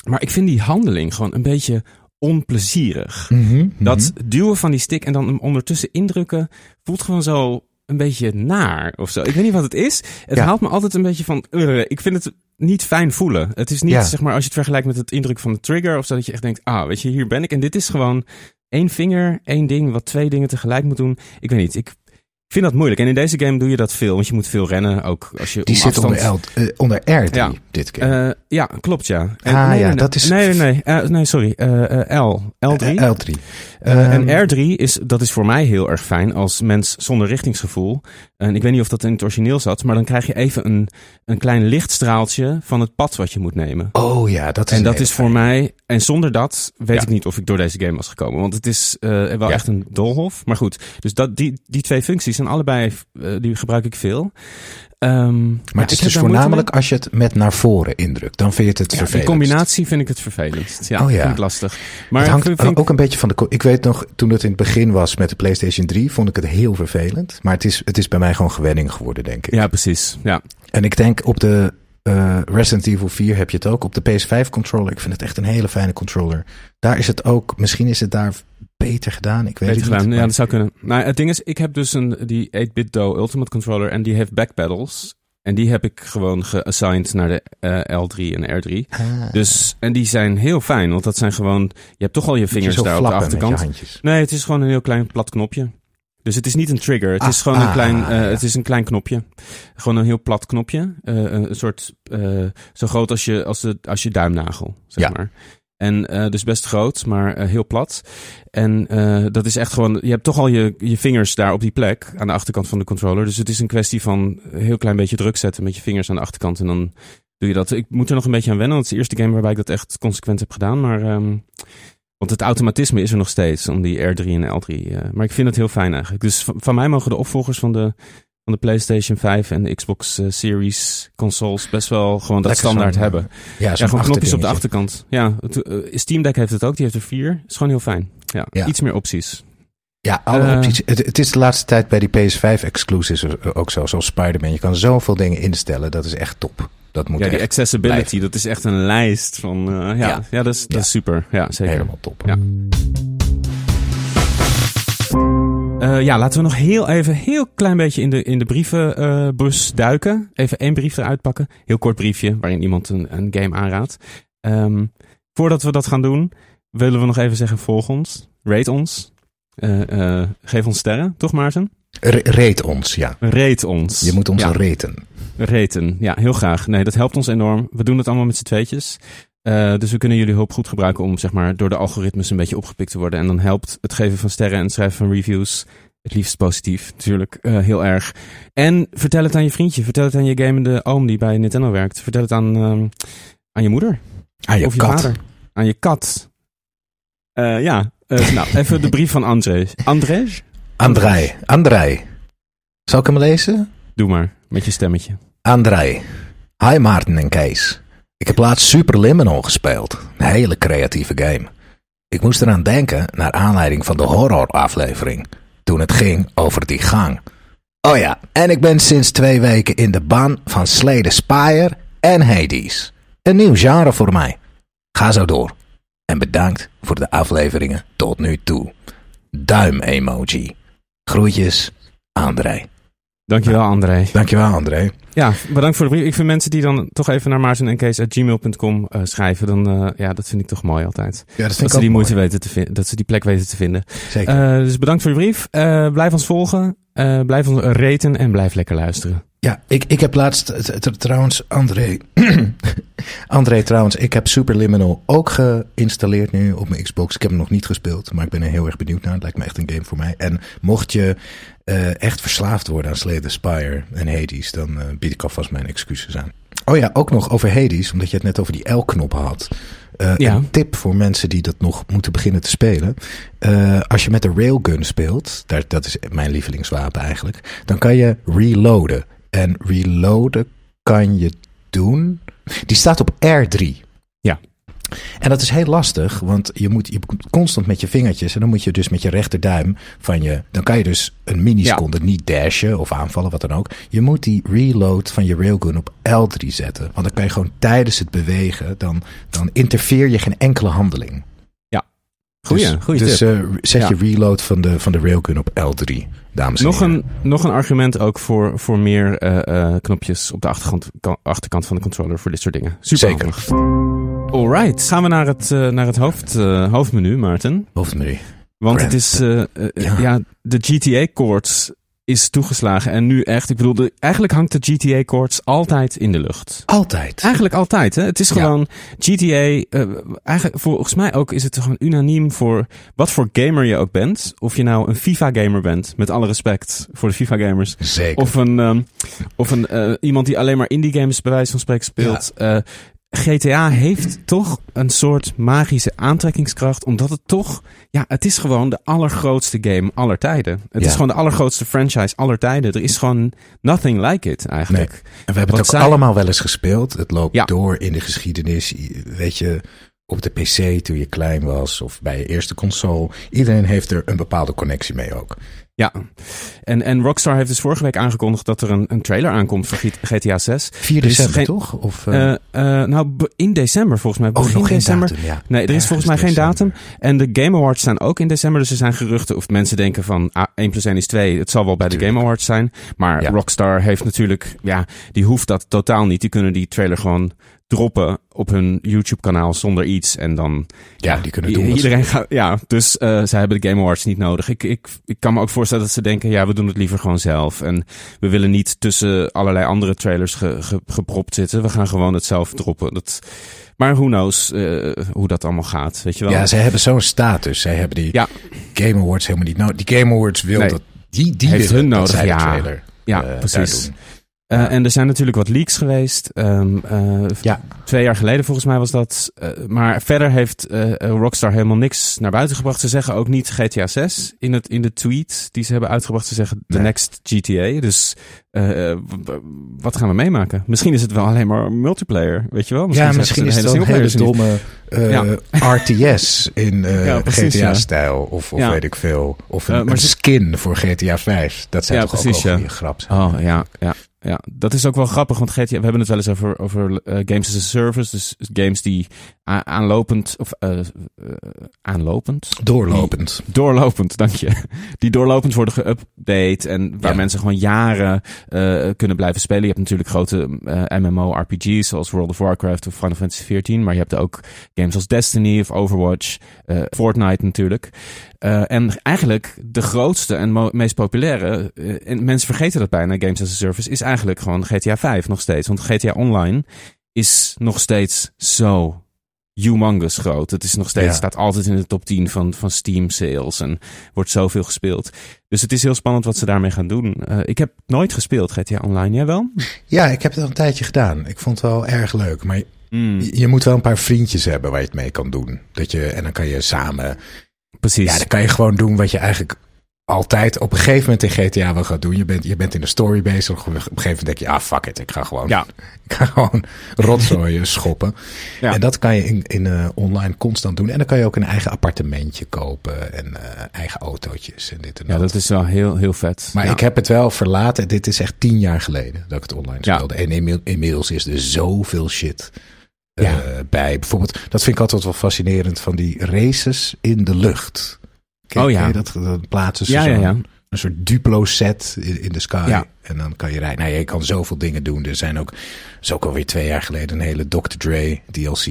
Maar ik vind die handeling gewoon een beetje onplezierig. Dat duwen van die stick en dan hem ondertussen indrukken voelt gewoon zo een beetje naar of zo. Ik weet niet wat het is. Het Ja. haalt me altijd een beetje van. "Ugh." ik vind het niet fijn voelen. Het is niet Ja. zeg maar als je het vergelijkt met het indruk van de trigger of zo dat je echt denkt, ah, weet je, hier ben ik en dit is gewoon één vinger, één ding, wat twee dingen tegelijk moet doen. Ik weet niet. Ik vind dat moeilijk. En in deze game doe je dat veel, want je moet veel rennen, ook als je Die zit afstand... onder, L, eh, onder R3 Ja. dit keer. Eh, ja, klopt ja. En- Ah, nee, ja, nee, dat is- Nee, nee, nee. Eh, nee, sorry. L. L3. Eh, L3. Eh, Ehm, en R3 is, dat is voor mij heel erg fijn als mens zonder richtingsgevoel. En ik weet niet of dat in het origineel zat, maar dan krijg je even een, een klein lichtstraaltje van het pad wat je moet nemen. Oh ja, dat is en dat is voor mij, en zonder dat weet Ja. ik niet of ik door deze game was gekomen. Want het is wel echt een doolhof. Maar goed, dus dat, die, die twee functies zijn allebei, eh, die gebruik ik veel. Ehm, Maar het is dus voornamelijk als je het met naar voren indrukt. Dan vind je het het Ja, vervelend. combinatie vind ik het vervelendst. Ja, Oh ja. vind ik lastig. Maar het hangt vind- vind ik- ook een beetje van de. Ik weet nog, toen het in het begin was met de PlayStation 3, vond ik het heel vervelend. Maar het is, het is bij mij gewoon gewenning geworden, denk ik. Ja, precies. Ja. En ik denk op de Eh, Resident Evil 4 heb je het ook op de PS5 controller. Ik vind het echt een hele fijne controller. Daar is het ook, misschien is het daar beter gedaan. Ik weet Beter het gedaan. niet. Ja, dat zou kunnen. Nou, het ding is, ik heb dus een, die 8-bit Do Ultimate Controller en die heeft backpedals. En die heb ik gewoon geassigned naar de eh, L3 en R3. Ah, Dus, en die zijn heel fijn, want dat zijn gewoon... Je hebt toch al je vingers daar op de achterkant. Nee, het is gewoon een heel klein plat knopje. Dus het is niet een trigger. Het Ah, is gewoon een ah, klein, eh, ja. het is een klein knopje. Gewoon een heel plat knopje. Eh, een, soort, eh, zo groot als je, als, de, als je duimnagel, zeg Ja. maar. En eh, dus best groot, maar eh, heel plat. En eh, dat is echt gewoon, je hebt toch al je, je vingers daar op die plek, aan de achterkant van de controller. Dus het is een kwestie van een heel klein beetje druk zetten met je vingers aan de achterkant. En dan doe je dat. Ik moet er nog een beetje aan wennen, want het is de eerste game waarbij ik dat echt consequent heb gedaan. Maar, ehm, want het automatisme is er nog steeds, om die R3 en L3. eh, maar ik vind het heel fijn eigenlijk. Dus van, van mij mogen de opvolgers van de, van de PlayStation 5 en de Xbox eh, Series consoles best wel gewoon dat Lekker standaard zo'n, hebben. Ja, Ja, gewoon knopjes op de achterkant. Ja, het, eh, Steam Deck heeft het ook. Die heeft er vier. Is gewoon heel fijn. Ja, Ja. iets meer opties. Ja, alle Eh, opties. Het, het is de laatste tijd bij die PS5 exclusives ook zo. Zoals Spider-Man. Je kan zoveel dingen instellen. Dat is echt top. Dat moet ja, die accessibility, blijven. dat is echt een lijst van... eh, ja, ja. Ja. dat, is, dat is super. Ja, zeker. helemaal top. Ja. Eh, ja, laten we nog heel even, heel klein beetje in de, in de brievenbus duiken. Even één brief eruit pakken. Heel kort briefje waarin iemand een, een game aanraadt. Ehm, voordat we dat gaan doen, willen we nog even zeggen: volg ons, rate ons, eh, eh, geef ons sterren, toch Maarten? Re- Rate ons, ja. Rate ons. Je moet ons ja, raten. Raten, ja, heel graag. Nee, dat helpt ons enorm. We doen het allemaal met z'n tweetjes. Eh, dus we kunnen jullie hulp goed gebruiken om zeg maar, door de algoritmes een beetje opgepikt te worden. En dan helpt het geven van sterren en het schrijven van reviews, het liefst positief natuurlijk, eh, heel erg. En vertel het aan je vriendje. Vertel het aan je gamende oom die bij Nintendo werkt. Vertel het aan, ehm, aan je moeder. Aan je of je vader. Aan je kat. Eh, ja, nou, even de brief van André. André? Andrei. Andrei. Zal ik hem lezen? Doe maar, met je stemmetje. Andrei. Hi Maarten en Kees. Ik heb laatst Super Liminal gespeeld. Een hele creatieve game. Ik moest eraan denken naar aanleiding van de horroraflevering. Toen het ging over die gang. Oh ja, en ik ben sinds twee weken in de ban van Slay the Spire en Hades. Een nieuw genre voor mij. Ga zo door. En bedankt voor de afleveringen tot nu toe. Duim emoji. Groetjes, André. Dankjewel, André. Dankjewel, André. Ja, bedankt voor de brief. Ik vind mensen die dan toch even naar maarten.en.kees.gmail.com eh schrijven, dan eh, ja, dat vind ik toch mooi altijd. Ja, dat Dat ze die moeite weten te vinden, dat ze die plek weten te vinden. Zeker. Eh, dus bedankt voor je brief. Blijf ons volgen, blijf ons raten en blijf lekker luisteren. Ja, ik, ik heb laatst trouwens, André. André, trouwens, ik heb Superliminal ook geïnstalleerd nu op mijn Xbox. Ik heb hem nog niet gespeeld, maar ik ben er heel erg benieuwd naar. Het lijkt me echt een game voor mij. En mocht je eh, echt verslaafd worden aan Slay the Spire en Hades, dan eh, bied ik alvast mijn excuses aan. Oh ja, ook nog over Hades, omdat je het net over die L-knop had. Eh, Ja. Een tip voor mensen die dat nog moeten beginnen te spelen. Als je met de railgun speelt, daar, dat is mijn lievelingswapen eigenlijk, dan kan je reloaden. En reloaden kan je doen. Die staat op R3. Ja. En dat is heel lastig, want je moet, je moet constant met je vingertjes. En dan moet je dus met je rechterduim van je. Dan kan je dus een milliseconde niet dashen of aanvallen, wat dan ook. Je moet die reload van je railgun op L3 zetten. Want dan kan je gewoon tijdens het bewegen. Dan, dan interfereer je geen enkele handeling. Goeie, dus, goeie dus tip. eh, zet Ja. je reload van de, van de railgun op L3, dames en Nog heren. een, nog een argument ook voor, voor meer eh, eh, knopjes op de achterkant, kan- achterkant van de controller voor dit soort dingen. Super Zeker. handig. Alright, gaan we naar het, eh, naar het hoofd, hoofdmenu, Maarten. Hoofdmenu. Want Grand. het is, Ja. ja. de GTA-koorts is toegeslagen. En nu echt, ik bedoel, de, eigenlijk hangt de GTA-koorts altijd in de lucht. Altijd. Eigenlijk altijd, hè? Het is Ja. gewoon GTA. eh, eigenlijk, volgens mij ook is het gewoon unaniem voor wat voor gamer je ook bent. Of je nou een FIFA-gamer bent, met alle respect voor de FIFA-gamers. Zeker. Of een, ehm, of een eh, iemand die alleen maar indie games bij wijze van spreken speelt. Eh, GTA heeft toch een soort magische aantrekkingskracht, omdat het toch, ja, het is gewoon de allergrootste game aller tijden. Het Ja. is gewoon de allergrootste franchise aller tijden. Er is gewoon nothing like it eigenlijk. En we hebben het ook zij- allemaal wel eens gespeeld. Het loopt Ja. door in de geschiedenis. Weet je, op de PC toen je klein was of bij je eerste console. Iedereen heeft er een bepaalde connectie mee ook. Ja, en, en Rockstar heeft dus vorige week aangekondigd dat er een, een trailer aankomt voor GTA 6. 4 Er is december geen- toch? Of, eh, Eh, eh, nou, in december volgens mij. oh, Begin geen december. datum, ja. Nee, er is volgens mij geen datum. En de Game Awards staan ook in december. Dus er zijn geruchten of mensen denken van ah, 1 plus 1 is 2. Het zal wel bij de. Game Awards zijn. Maar Ja. Rockstar heeft natuurlijk, ja, die hoeft dat totaal niet. Die kunnen die trailer gewoon droppen op hun YouTube kanaal zonder iets. En dan Ja, die kunnen doen Iedereen gaat, ja, dus eh zij hebben de Game Awards niet nodig. Ik, ik, ik kan me ook voorstellen dat ze denken, ja, we doen het liever gewoon zelf. En we willen niet tussen allerlei andere trailers ge, ge- gepropt zitten. We gaan gewoon het zelf droppen. Dat, maar who knows eh, hoe dat allemaal gaat, weet je wel? Ja, zij hebben zo'n status. Zij hebben die Ja. Game Awards helemaal niet nodig. Die Game Awards wil Nee. dat... Die, die Heeft hun nodig, ja. trailer Ja, eh, precies. Eh, en er zijn natuurlijk wat leaks geweest. Ehm, eh, Ja. Twee jaar geleden volgens mij was dat. Eh, maar verder heeft Rockstar helemaal niks naar buiten gebracht. Ze zeggen ook niet GTA 6 in, het, in de tweet die ze hebben uitgebracht. Ze zeggen the Nee. next GTA. Dus wat gaan we meemaken? Misschien is het wel alleen maar multiplayer, weet je wel? ja, zeggen misschien is de het wel een hele domme Ja. eh, RTS in Ja, ja. GTA-stijl. Of, of Ja. weet ik veel. Of een, maar een skin voor GTA 5. Dat zijn Ja, toch precies, ook wel ja. goede grap. Oh ja, ja, ja. Dat is ook wel grappig, want GTA, we hebben het wel eens over, over eh, games as a service. Dus games die aanlopend, of eh, aanlopend, Doorlopend. Doorlopend, dank je. Die doorlopend worden geüpdate en waar Ja. mensen gewoon jaren kunnen blijven spelen. Je hebt natuurlijk grote MMO-RPG's zoals World of Warcraft of Final Fantasy XIV. Maar je hebt ook games als Destiny of Overwatch, Fortnite natuurlijk. En eigenlijk de grootste en meest populaire, en mensen vergeten dat bijna, Games as a Service, is eigenlijk gewoon GTA 5 nog steeds. Want GTA Online is nog steeds zo humongous groot. Het is nog steeds, Ja. staat altijd in de top 10 van, van Steam sales en wordt zoveel gespeeld. Dus het is heel spannend wat ze daarmee gaan doen. Eh, ik heb nooit gespeeld GTA Online, jij wel? Ja, ik heb het al een tijdje gedaan. Ik vond het wel erg leuk. Maar Mm, je, je moet wel een paar vriendjes hebben waar je het mee kan doen. Dat je, en dan kan je samen precies. Ja, dan kan je gewoon doen wat je eigenlijk altijd op een gegeven moment in GTA wil gaan doen. Je bent, je bent in de story bezig. Op een gegeven moment denk je, ah fuck it, ik ga gewoon, Ja. ik ga gewoon rotzooien schoppen. Ja. En dat kan je in, in eh, online constant doen. En dan kan je ook een eigen appartementje kopen en eh, eigen autootjes en dit en ja, dat. dat is wel heel, heel vet. Maar Ja. ik heb het wel verlaten. Dit is echt tien jaar geleden dat ik het online speelde. En inmiddel- inmiddels is er zoveel shit eh, bij. Bijvoorbeeld, dat vind ik altijd wel fascinerend van die races in de lucht. Ken, Oh ja. ken dat? Dan plaatsen ze Ja, ja, ja. een soort Duplo set in, in de sky. Ja. En dan kan je rijden. Nou, je kan zoveel dingen doen. Er zijn ook, dat is ook alweer twee jaar geleden, een hele Dr. Dre DLC.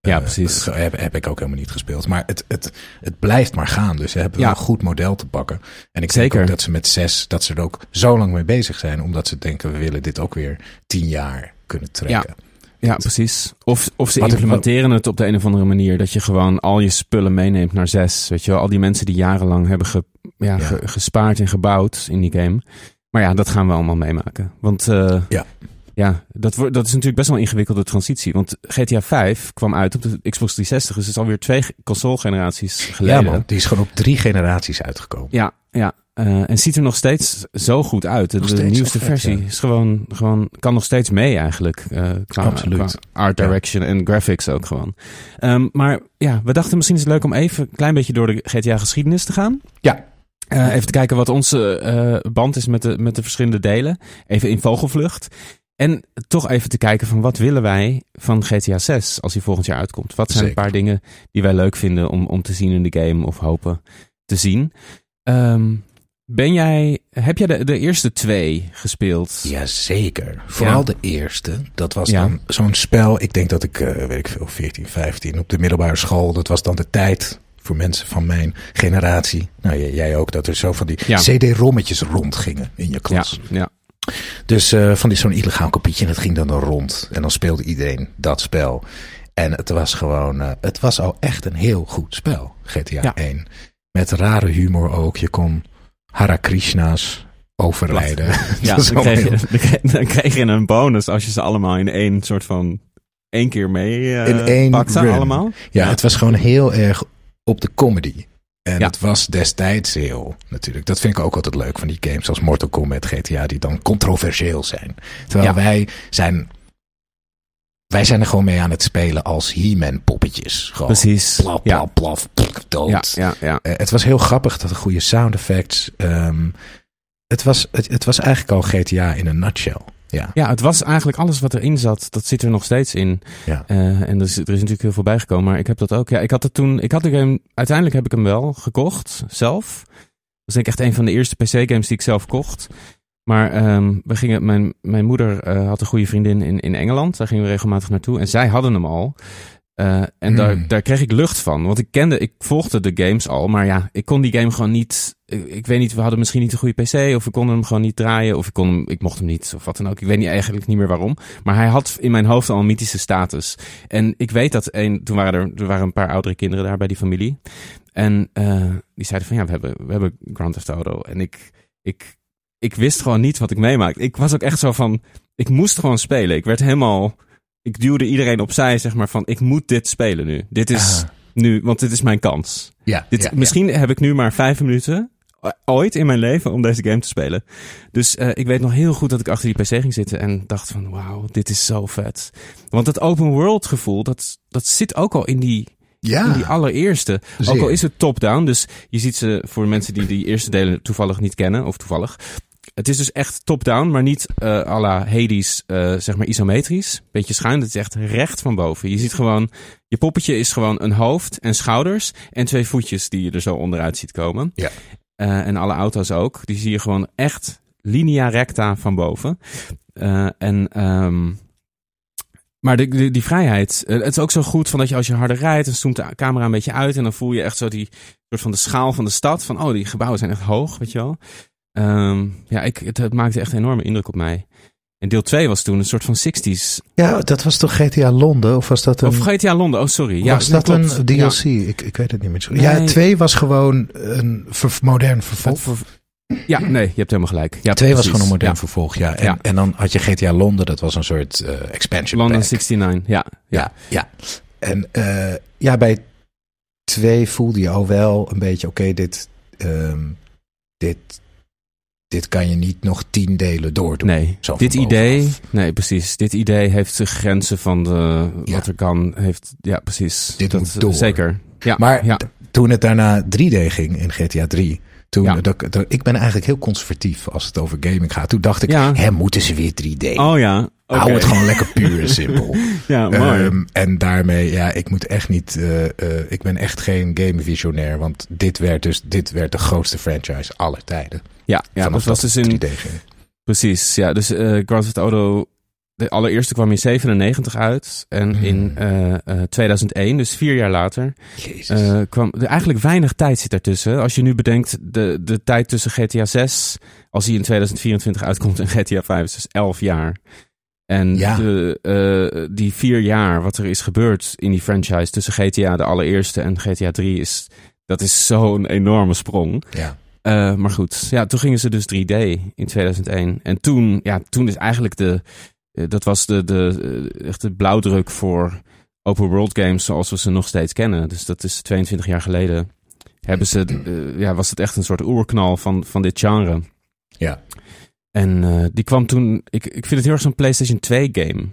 Ja, eh, precies. ge- Heb, heb ik ook helemaal niet gespeeld. Maar het, het, het blijft maar gaan. Dus ze hebben Ja. wel een goed model te pakken. En ik Zeker. denk ook dat ze met zes, dat ze er ook zo lang mee bezig zijn. Omdat ze denken, we willen dit ook weer tien jaar kunnen trekken. Ja, precies. Of, of ze Wat implementeren het op de een of andere manier. Dat je gewoon al je spullen meeneemt naar zes. Weet je wel, al die mensen die jarenlang hebben ge, ja, Ja. ge- gespaard en gebouwd in die game. Maar ja, dat gaan we allemaal meemaken. Want eh, Ja. ja, dat, dat is natuurlijk best wel een ingewikkelde transitie. Want GTA 5 kwam uit op de Xbox 360. Dus het is alweer twee console-generaties Ja, geleden. man. Die is gewoon op drie generaties uitgekomen. Ja, ja. Eh, en ziet er nog steeds zo goed uit. De, nieuwste vet, versie ja. is gewoon, gewoon, kan nog steeds mee eigenlijk. qua, Absoluut. qua art direction en graphics ook gewoon. Ehm, maar ja, we dachten misschien is het leuk om even een klein beetje door de GTA-geschiedenis te gaan. Ja. Eh, even te kijken wat onze band is met de, met de verschillende delen. Even in vogelvlucht. En toch even te kijken van wat willen wij van GTA 6 als die volgend jaar uitkomt. Wat zijn Zeker. een paar dingen die wij leuk vinden om, om te zien in de game of hopen te zien. Ehm, ben jij, heb jij de, de eerste twee gespeeld? Jazeker. Vooral Ja. de eerste. Dat was Ja. dan zo'n spel. Ik denk dat ik, eh, weet ik veel, 14, 15 op de middelbare school. Dat was dan de tijd voor mensen van mijn generatie. Nou, jij ook. Dat er zo van die Ja. CD-rommetjes rondgingen in je klas. ja, Dus eh, van die zo'n illegaal kopietje. En dat ging dan, dan rond. En dan speelde iedereen dat spel. En het was gewoon, eh, het was al echt een heel goed spel. GTA Ja. 1. Met rare humor ook. Je kon Hare Krishna's overlijden. ja dan, kreeg je, dan kreeg je een bonus als je ze allemaal in één soort van één keer mee eh In één pakte run. allemaal. Ja, het was gewoon heel erg op de comedy. En Ja. het was destijds heel, natuurlijk. Dat vind ik ook altijd leuk van die games als Mortal Kombat, GTA, die dan controversieel zijn. Terwijl Ja. wij zijn wij zijn er gewoon mee aan het spelen als He-Man poppetjes. Gewoon Precies. Plaf, Ja. plaf, plaf, plaf, dood. Ja, ja, ja. Eh, het was heel grappig, dat goede sound effects. Ehm, het, was, het, het was eigenlijk al GTA in een nutshell. Ja, Ja, het was eigenlijk alles wat erin zat, dat zit er nog steeds in. ja. Eh, en er is, er is natuurlijk heel veel bijgekomen, maar ik heb dat ook. Ja, ik had het toen, ik had de game, uiteindelijk heb ik hem wel gekocht, zelf. Dat was denk ik echt een van de eerste PC-games die ik zelf kocht. Maar ehm, we gingen, mijn, mijn moeder eh, had een goede vriendin in, in Engeland. Daar gingen we regelmatig naartoe. En zij hadden hem al. Eh, en daar, Hmm. daar kreeg ik lucht van. Want ik kende, ik volgde de games al. Maar ja, ik kon die game gewoon niet. Ik, ik weet niet, we hadden misschien niet een goede PC. Of we konden hem gewoon niet draaien. Of ik, kon hem, ik mocht hem niet. Of wat dan ook. Ik weet niet, eigenlijk niet meer waarom. Maar hij had in mijn hoofd al een mythische status. En ik weet dat een, toen waren er, er waren een paar oudere kinderen daar bij die familie. En eh, die zeiden van ja, we hebben, we hebben Grand Theft Auto. En ik, ik, ik wist gewoon niet wat ik meemaakte. Ik was ook echt zo van, ik moest gewoon spelen. Ik werd helemaal, ik duwde iedereen opzij, zeg maar, van ik moet dit spelen nu. Dit is Ah. nu, want dit is mijn kans. ja, Dit, ja, misschien heb ik nu maar vijf minuten o- ooit in mijn leven om deze game te spelen. Dus eh, ik weet nog heel goed dat ik achter die PC ging zitten en dacht van wauw, dit is zo vet. Want het open world gevoel, dat, dat zit ook al in die, ja. in die allereerste. Ook al is het top-down, dus je ziet ze voor mensen die die eerste delen toevallig niet kennen, of toevallig. Het is dus echt top-down, maar niet eh à la Hades, eh, zeg maar isometrisch. Beetje schuin, het is echt recht van boven. Je ziet gewoon, je poppetje is gewoon een hoofd en schouders en twee voetjes die je er zo onderuit ziet komen. Ja. Eh, en alle auto's ook. Die zie je gewoon echt linea recta van boven. En ehm, maar de, de- die vrijheid, het is ook zo goed van dat je als je harder rijdt, dan zoomt de camera een beetje uit en dan voel je echt zo die soort van de schaal van de stad. Van oh, die gebouwen zijn echt hoog, weet je wel. Ehm, ja, ik, het, het maakte echt een enorme indruk op mij. En deel 2 was toen een soort van 60s. ja, dat was toch GTA Londen? Of was dat een, Of GTA Londen, oh sorry. Ja, was dat een Ja. DLC? Ik, ik weet het niet meer. Nee. Ja, twee was gewoon een ver- modern vervolg. Ja, nee, je hebt helemaal gelijk. Ja, Twee was gewoon een modern Ja. vervolg, ja. En, Ja. en dan had je GTA Londen, dat was een soort eh, expansion London pack. 69, ja. Ja, ja. En eh, ja, bij twee voelde je al wel een beetje, oké, dit, ehm, dit, dit kan je niet nog tien delen doordoen. Nee, dit idee, nee precies, dit idee heeft de grenzen van de, Ja. wat er kan, heeft, ja precies. Dit dat, moet door. Zeker. Ja, Maar ja. toen het daarna 3D ging in GTA 3, toen, Ja. dat, dat- ik ben eigenlijk heel conservatief als het over gaming gaat. Toen dacht ik, Ja. hè, moeten ze weer 3D? Oh ja. Hou het gewoon lekker puur en simpel. Ja, mooi. Ehm, en daarmee, ja, ik moet echt niet. eh, eh, ik ben echt geen gamevisionair. Want dit werd dus dit werd de grootste franchise aller tijden. ja, ja dat was dus in, 3D ging. precies, ja, dus eh Grand Theft Auto, de allereerste kwam in 97 uit. En Hmm. in eh, eh, 2001, dus vier jaar later, eh, kwam er eigenlijk weinig tijd zit ertussen. Als je nu bedenkt, de, de tijd tussen GTA 6, als hij in 2024 uitkomt, en GTA 5 is dus 11 jaar. En Ja. de, eh, die vier jaar, wat er is gebeurd in die franchise tussen GTA de allereerste en GTA 3 is, dat is zo'n enorme sprong. ja. Eh, maar goed, ja, toen gingen ze dus 3D in 2001. En toen, ja, toen is eigenlijk de, eh, dat was de, de, eh, echt de blauwdruk voor open world games zoals we ze nog steeds kennen. Dus dat is 22 jaar geleden. Hebben ze, eh, ja, was het echt een soort oerknal van, van dit genre. Ja. En eh, die kwam toen, ik, ik vind het heel erg zo'n PlayStation 2 game.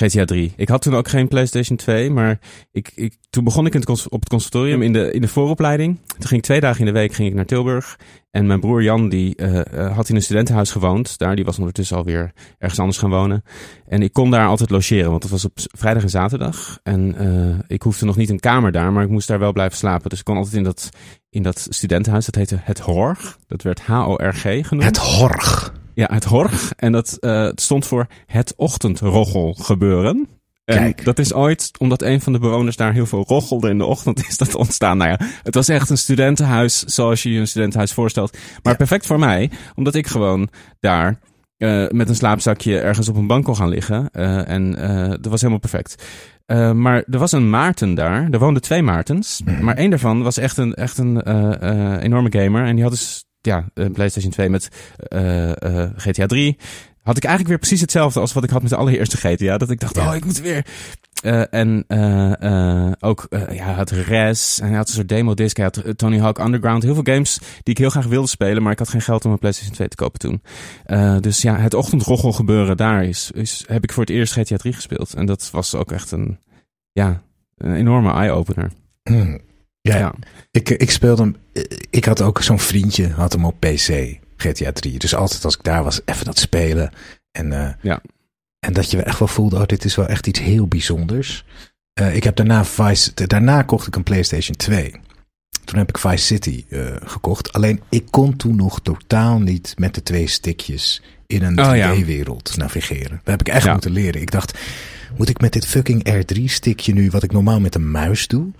GTA 3. Ik had toen ook geen PlayStation 2, maar ik, ik, toen begon ik in het, op het conservatorium in de, in de vooropleiding. Toen ging ik twee dagen in de week ging ik naar Tilburg. En mijn broer Jan, die eh, eh, had in een studentenhuis gewoond. Daar, die was ondertussen alweer ergens anders gaan wonen. En ik kon daar altijd logeren, want dat was op vrijdag en zaterdag. En eh, ik hoefde nog niet een kamer daar, maar ik moest daar wel blijven slapen. Dus ik kon altijd in dat, in dat studentenhuis, dat heette Het Horg. Dat werd H-O-R-G genoemd. Het horg. Ja, het Horg. En dat eh, stond voor het ochtendroggel gebeuren. En Kijk. dat is ooit, omdat een van de bewoners daar heel veel roggelde in de ochtend, is dat ontstaan. Nou ja, het was echt een studentenhuis zoals je je een studentenhuis voorstelt. Maar perfect voor mij, omdat ik gewoon daar eh, met een slaapzakje ergens op een bank kon gaan liggen. Eh, en dat was helemaal perfect. Maar er was een Maarten daar. Er woonden twee Maartens. Maar één daarvan was echt een, echt een enorme gamer. En die had dus ja, een PlayStation 2 met eh, eh, GTA 3. had ik eigenlijk weer precies hetzelfde als wat ik had met de allereerste GTA. Dat ik dacht, Ja. oh, ik moet weer. Eh, en eh, eh, ook, eh, ja, hij had Res. En hij had een soort demo-disc. Hij had eh, Tony Hawk Underground. Heel veel games die ik heel graag wilde spelen. Maar ik had geen geld om een PlayStation 2 te kopen toen. Eh, dus ja, het ochtendroggel gebeuren daar is, is, heb ik voor het eerst GTA 3 gespeeld. En dat was ook echt een, ja, een enorme eye-opener. Ja, Ja. Ik, ik speelde hem. Ik had ook zo'n vriendje, had hem op PC, GTA 3. Dus altijd als ik daar was, even dat spelen. En, eh, Ja. en dat je echt wel voelde, oh, dit is wel echt iets heel bijzonders. Eh, ik heb daarna Vice, daarna kocht ik een PlayStation 2. Toen heb ik Vice City eh, gekocht. Alleen ik kon toen nog totaal niet met de twee stickjes in een Oh, ja. 3D-wereld navigeren. Dat heb ik echt Ja. moeten leren. Ik dacht, moet ik met dit fucking R3-stickje nu, wat ik normaal met een muis doe?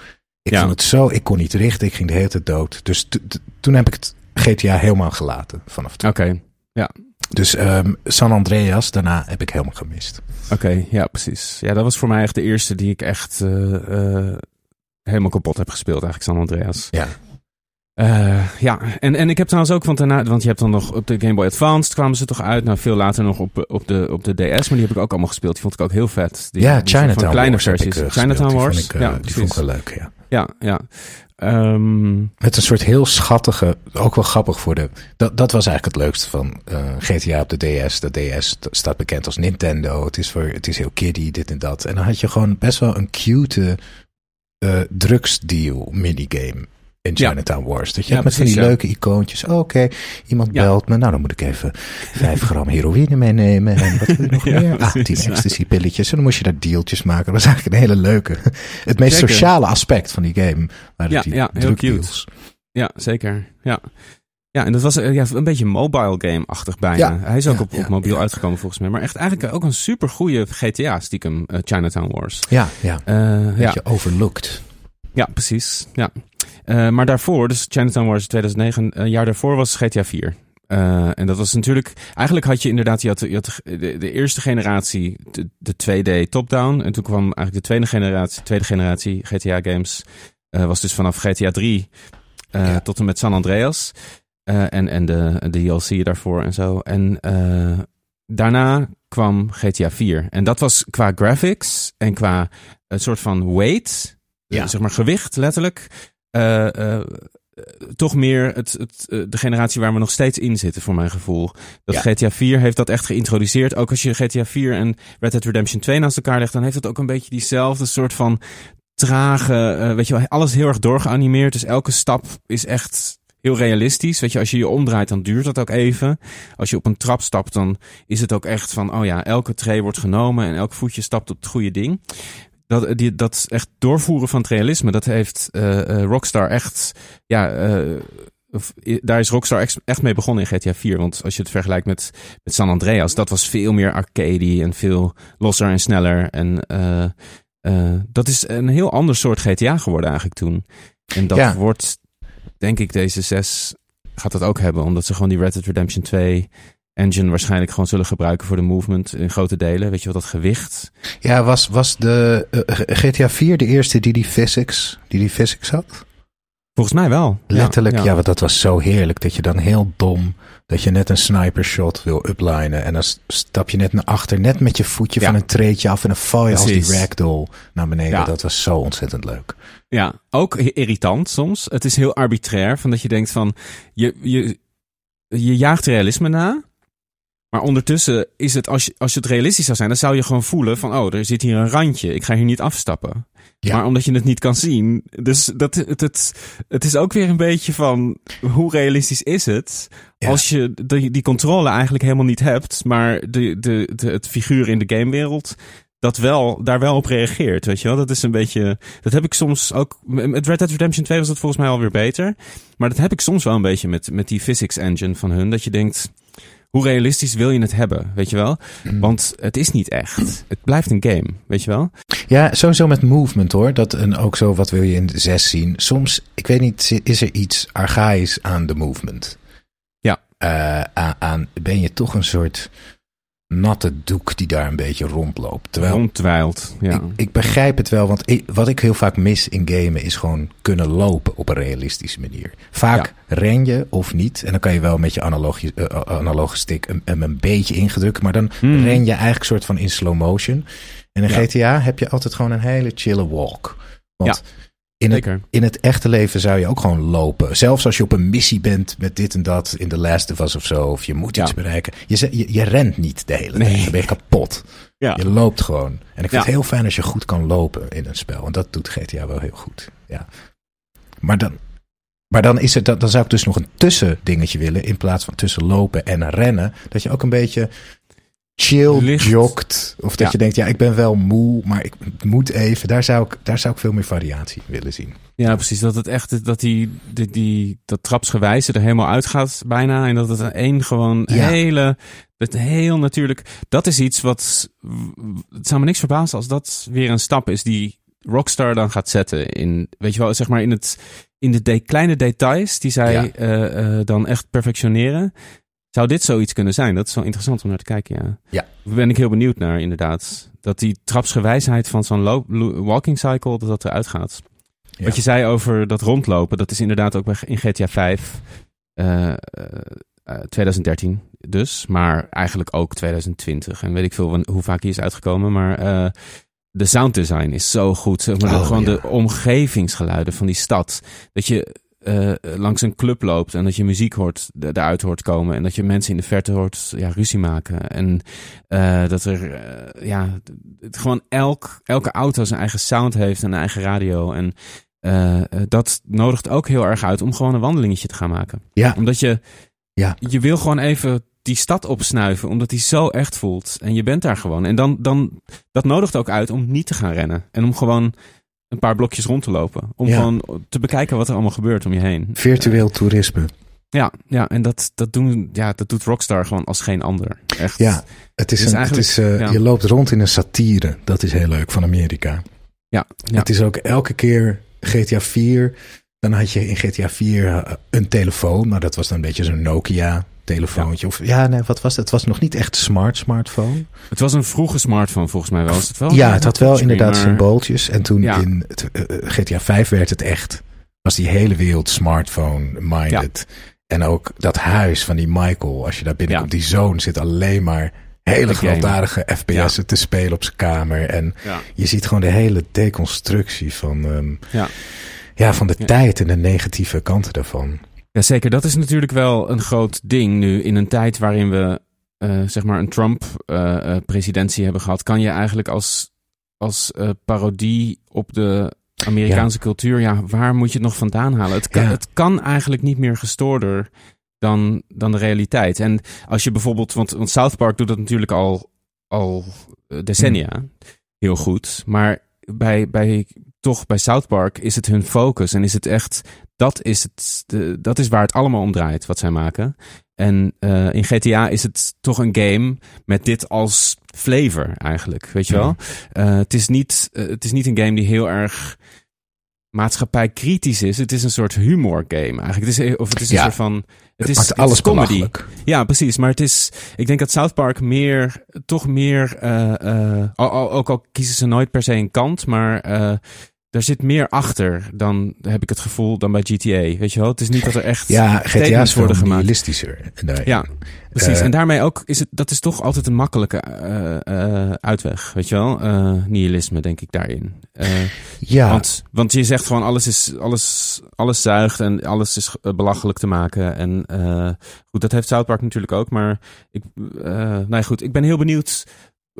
Ik Ja. vond het zo, ik kon niet richten, ik ging de hele tijd dood. Dus t- t- toen heb ik het GTA helemaal gelaten vanaf toen. Oké, Dus ehm, San Andreas, daarna heb ik helemaal gemist. oké, ja, precies. Ja, dat was voor mij echt de eerste die ik echt eh, eh, helemaal kapot heb gespeeld, eigenlijk, San Andreas. Ja. Eh, ja, en, en ik heb trouwens ook, want, daarna, want je hebt dan nog op de Game Boy Advance kwamen ze toch uit. Nou, veel later nog op, op, de, op de DS, maar die heb ik ook allemaal gespeeld. Die vond ik ook heel vet. Die, ja, Chinatown van kleine Wars versies. ik, eh, Die Wars. vond ik, eh, ja, die vond ik wel leuk, ja. Ja, ja. Ehm, Met een soort heel schattige, ook wel grappig voor de... Dat, dat was eigenlijk het leukste van GTA op de DS. De DS st- staat bekend als Nintendo. Het is, voor, het is heel kiddie, dit en dat. En dan had je gewoon best wel een cute eh drugsdeal minigame in Ja. Chinatown Wars. Dat je Ja, met van die precies, leuke icoontjes. Oh, Oké, iemand belt me. Nou, dan moet ik even vijf gram heroïne meenemen. En wat wil je nog meer? Ah, precies, tien ja. ecstasy pilletjes. En dan moest je daar dealtjes maken. Dat was eigenlijk een hele leuke. Het meest Zeker. sociale aspect van die game. Waren Ja, die ja, heel drugdeals. Ja, zeker. Ja. Ja, en dat was eh, ja, een beetje mobile game-achtig bijna. Ja, Hij is ook ja, op, op mobiel uitgekomen volgens mij. Maar echt eigenlijk ook een super goede GTA stiekem, eh, Chinatown Wars. Ja, ja. Ja, Beetje overlooked. ja, precies. Ja. Eh, maar daarvoor, dus Chinatown Wars 2009, een jaar daarvoor was GTA 4. Eh, en dat was natuurlijk, eigenlijk had je inderdaad, je had, je had de, de eerste generatie, de, de 2D top-down. En toen kwam eigenlijk de tweede generatie, tweede generatie GTA games, eh, was dus vanaf GTA 3 eh, Ja. tot en met San Andreas. Eh, en, en de, de DLC daarvoor en zo. En eh, daarna kwam GTA 4. En dat was qua graphics en qua een soort van weight, Ja. eh, zeg maar gewicht letterlijk, eh, eh, toch meer het, het, eh, de generatie waar we nog steeds in zitten, voor mijn gevoel. Dat Ja. GTA 4 heeft dat echt geïntroduceerd. Ook als je GTA 4 en Red Dead Redemption 2 naast elkaar legt, dan heeft het ook een beetje diezelfde soort van trage, eh, weet je wel, alles heel erg doorgeanimeerd. Dus elke stap is echt heel realistisch. Weet je, als je je omdraait, dan duurt dat ook even. Als je op een trap stapt, dan is het ook echt van, oh ja, elke tree wordt genomen en elk voetje stapt op het goede ding. Dat, die, dat echt doorvoeren van het realisme, dat heeft eh, eh, Rockstar echt, ja, eh, daar is Rockstar echt, mee begonnen in GTA 4. Want als je het vergelijkt met, met San Andreas, dat was veel meer arcade en veel losser en sneller. En eh, eh, dat is een heel ander soort GTA geworden eigenlijk toen. En dat Ja. wordt, denk ik, deze 6 gaat dat ook hebben. Omdat ze gewoon die Red Dead Redemption 2 engine waarschijnlijk gewoon zullen gebruiken voor de movement in grote delen. Weet je wel, dat gewicht. Ja, was, was de eh, GTA 4 de eerste die die physics, die die physics had? Volgens mij wel. Ja, Letterlijk, ja, want dat was zo heerlijk. Dat je dan heel dom, dat je net een sniper shot wil uplinen. En dan stap je net naar achter, net met je voetje Ja. van een treetje af. En dan val je als die ragdoll naar beneden. Dat was zo ontzettend leuk. Ja, ook irritant soms. Het is heel arbitrair, van dat je denkt van, je, je, je jaagt realisme na. Maar ondertussen is het, als, je, als het realistisch zou zijn, dan zou je gewoon voelen van, oh, er zit hier een randje. Ik ga hier niet afstappen. Ja. Maar omdat je het niet kan zien, dus dat, het, het, het is ook weer een beetje van, hoe realistisch is het? Ja. Als je die, die controle eigenlijk helemaal niet hebt, maar de, de, de, het figuur in de gamewereld dat wel, daar wel op reageert, weet je wel? Dat is een beetje, dat heb ik soms ook, met Red Dead Redemption 2 was dat volgens mij alweer beter. Maar dat heb ik soms wel een beetje met, met die physics engine van hun, dat je denkt, hoe realistisch wil je het hebben, weet je wel? Want het is niet echt. Het blijft een game, weet je wel? Ja, sowieso met movement hoor. Dat en ook zo, wat wil je in de 6 zien? Soms, ik weet niet, is er iets archaïs aan de movement? Ja. Eh, aan, aan, ben je toch een soort natte doek die daar een beetje rondloopt. Terwijl. Ja. ik, ik begrijp het wel, want ik- wat ik heel vaak mis in gamen is gewoon kunnen lopen op een realistische manier. Vaak ren je of niet, en dan kan je wel met je analogie, eh, analoge stick een, een, beetje ingedrukt, maar dan Hmm. ren je eigenlijk soort van in slow motion. En in Ja. GTA heb je altijd gewoon een hele chille walk. Want in het, Zeker. in het echte leven zou je ook gewoon lopen. Zelfs als je op een missie bent met dit en dat in The Last of Us of zo. Of je moet Ja. iets bereiken. Je, je, je rent niet de hele Nee. tijd. Dan ben je kapot. Ja. Je loopt gewoon. En ik vind Ja. het heel fijn als je goed kan lopen in een spel. En dat doet GTA wel heel goed. Ja. Maar dan, maar dan, is het, dan dan zou ik dus nog een tussendingetje willen. In plaats van tussen lopen en rennen. Dat je ook een beetje chill Licht. jogt. Of dat Ja. je denkt, ja, ik ben wel moe, maar ik moet even. Daar zou ik, daar zou ik veel meer variatie willen zien. Ja, precies. Dat het echt, dat die, die, die dat trapsgewijze er helemaal uitgaat bijna. En dat het een één gewoon Ja. hele, het heel natuurlijk. Dat is iets wat, het zou me niks verbazen als dat weer een stap is die Rockstar dan gaat zetten. In, weet je wel, zeg maar in het, in de de- kleine details die zij Ja. eh, eh, dan echt perfectioneren. Zou dit zoiets kunnen zijn? Dat is wel interessant om naar te kijken, ja. Ja. Daar ben ik heel benieuwd naar, inderdaad. Dat die trapsgewijsheid van zo'n walking cycle, dat dat eruit gaat. Ja. Wat je zei over dat rondlopen, dat is inderdaad ook bij, in GTA 5 eh, eh, eh, 2013 dus, maar eigenlijk ook 2020. En weet ik veel hoe vaak die is uitgekomen, maar eh, de sounddesign is zo goed. Zeg maar, Oh, gewoon ja. de omgevingsgeluiden van die stad. Dat je eh, langs een club loopt en dat je muziek hoort, eruit hoort komen. En dat je mensen in de verte hoort ja, ruzie maken. En eh, dat er, eh, ja, het, gewoon elk, elke auto zijn eigen sound heeft en een eigen radio. En dat nodigt ook heel erg uit om gewoon een wandelingetje te gaan maken. Ja. Omdat je, Ja. je wil gewoon even die stad opsnuiven, omdat die zo echt voelt. En je bent daar gewoon. En dan, dan, dat nodigt ook uit om niet te gaan rennen. En om gewoon een paar blokjes rond te lopen. Om Ja. gewoon te bekijken wat er allemaal gebeurt om je heen. Virtueel toerisme. Ja, ja en dat, dat, doen, ja, dat doet Rockstar gewoon als geen ander. Echt. Ja, het is, Dus een, het is eh, ja. je loopt rond in een satire. Dat is heel leuk van Amerika. Ja, ja. Het is ook elke keer GTA 4. Dan had je in GTA 4 eh, een telefoon, maar dat was dan een beetje zo'n Nokia telefoontje. Of ja, nee, wat was het? Het was nog niet echt smart smartphone. Het was een vroege smartphone volgens mij wel. Is het wel ja, het had wel inderdaad maar- symbooltjes. En toen Ja. in het, eh, eh, GTA 5 werd het echt. Was die hele wereld smartphone-minded. En ook dat huis van die Michael, als je daar binnenkomt, die zoon zit alleen maar hele gewelddadige FPS'en te spelen op zijn kamer. En je ziet gewoon de hele deconstructie van, ehm, Ja. ja, van de tijd en de negatieve kanten daarvan. Ja, zeker. Dat is natuurlijk wel een groot ding nu. In een tijd waarin we eh, zeg maar een Trump-presidentie hebben gehad, kan je eigenlijk als, als eh, parodie op de Amerikaanse cultuur, ja, waar moet je het nog vandaan halen? Het kan, Ja. het kan eigenlijk niet meer gestoorder dan, dan de realiteit. En als je bijvoorbeeld, want, want South Park doet dat natuurlijk al, al eh, decennia heel goed, maar bij, bij, toch bij South Park is het hun focus en is het echt dat is, het, dat is waar het allemaal om draait, wat zij maken. En eh, in GTA is het toch een game met dit als flavor eigenlijk, weet je wel? Eh, het, is niet, eh, het is niet een game die heel erg maatschappijkritisch is. Het is een soort humor game eigenlijk. Het is, of het is een Ja. soort van... Het, is, het alles is comedy. Ja, precies. Maar het is, ik denk dat South Park meer, toch meer, ook al kiezen ze nooit per se een kant, maar daar zit meer achter dan, heb ik het gevoel, dan bij GTA. Weet je wel? Het is niet dat er echt Ja, GTA statements is veel worden gemaakt. realistischer. Ja, precies. Eh, en daarmee ook is het, dat is toch altijd een makkelijke eh, eh, uitweg, weet je wel? Nihilisme, denk ik daarin. Ja. want, want je zegt gewoon alles is, alles, alles zuigt en alles is belachelijk te maken. En goed, dat heeft South Park natuurlijk ook. Maar ik, nou goed, ik ben heel benieuwd.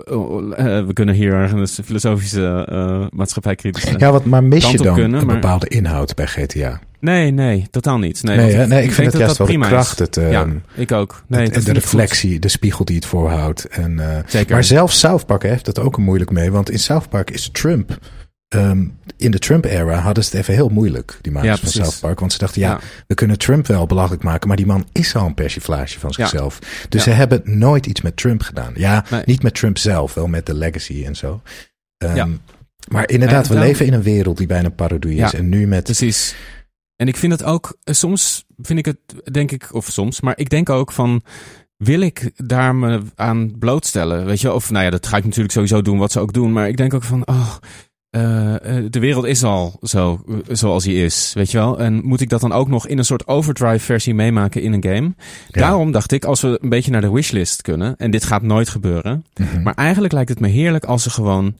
Oh, eh, we kunnen hier ergens een filosofische uh, maatschappijkritische... ja, wat, maar mis je dan kunnen, een maar- bepaalde inhoud bij GTA? Nee, nee, totaal niet. Nee, Nee, want hè? nee ik, vind het juist dat wel de kracht. Het, ehm, ja, ik ook. Nee, het- dat de goed. reflectie, de spiegel die het voorhoudt. En, eh, Zeker. Maar zelfs South Park heeft het ook een moeilijk mee. Want in South Park is Trump... ehm, in de Trump-era hadden ze het even heel moeilijk, die makers Ja, van. South Park. Want ze dachten, ja, Ja. we kunnen Trump wel belachelijk maken... maar die man is al een persiflage van Ja. zichzelf. Dus ze hebben nooit iets met Trump gedaan. Ja, Nee. niet met Trump zelf, wel met de legacy en zo. Ehm. Maar inderdaad, we dan- leven in een wereld die bijna parodie is. En nu met... Precies. En ik vind het ook, eh, soms vind ik het, denk ik, of soms, maar ik denk ook van, wil ik daar me aan blootstellen? Weet je, of nou ja, dat ga ik natuurlijk sowieso doen, wat ze ook doen. Maar ik denk ook van, oh, eh, eh, de wereld is al zo eh, zoals hij is, weet je wel. En moet ik dat dan ook nog in een soort overdrive versie meemaken in een game? Daarom dacht ik, als we een beetje naar de wishlist kunnen, en dit gaat nooit gebeuren. Mhm. Maar eigenlijk lijkt het me heerlijk als ze gewoon,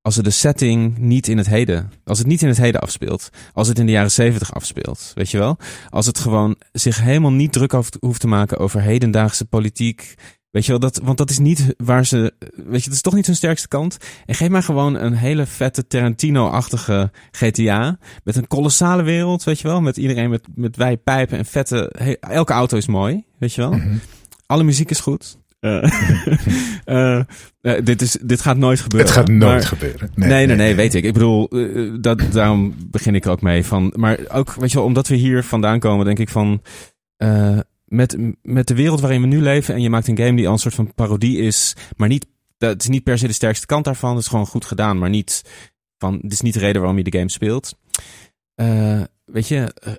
als ze de setting niet in het heden, als het niet in het heden afspeelt, als het in de jaren zeventig afspeelt, weet je wel. Als het gewoon zich helemaal niet druk hoeft te maken over hedendaagse politiek, Weet je wel, dat, want dat is niet waar ze. Weet je, dat is toch niet hun sterkste kant. En geef mij gewoon een hele vette Tarantino-achtige GTA. Met een kolossale wereld, weet je wel. Met iedereen met, met wijpijpen en vette. he- elke auto is mooi, weet je wel. Mhm. Alle muziek is goed. Eh, eh, eh, dit, is, dit gaat nooit gebeuren. Het gaat nooit Maar- gebeuren. Nee, nee, nee, weet ik. Ik bedoel, dat, daarom begin ik ook mee. Van, maar ook, weet je wel, omdat we hier vandaan komen, denk ik van... met, met de wereld waarin we nu leven en je maakt een game die al een soort van parodie is, maar niet, dat is niet per se de sterkste kant daarvan. Het is gewoon goed gedaan, maar niet van, dit is niet de reden waarom je de game speelt. Eh, weet je, eh,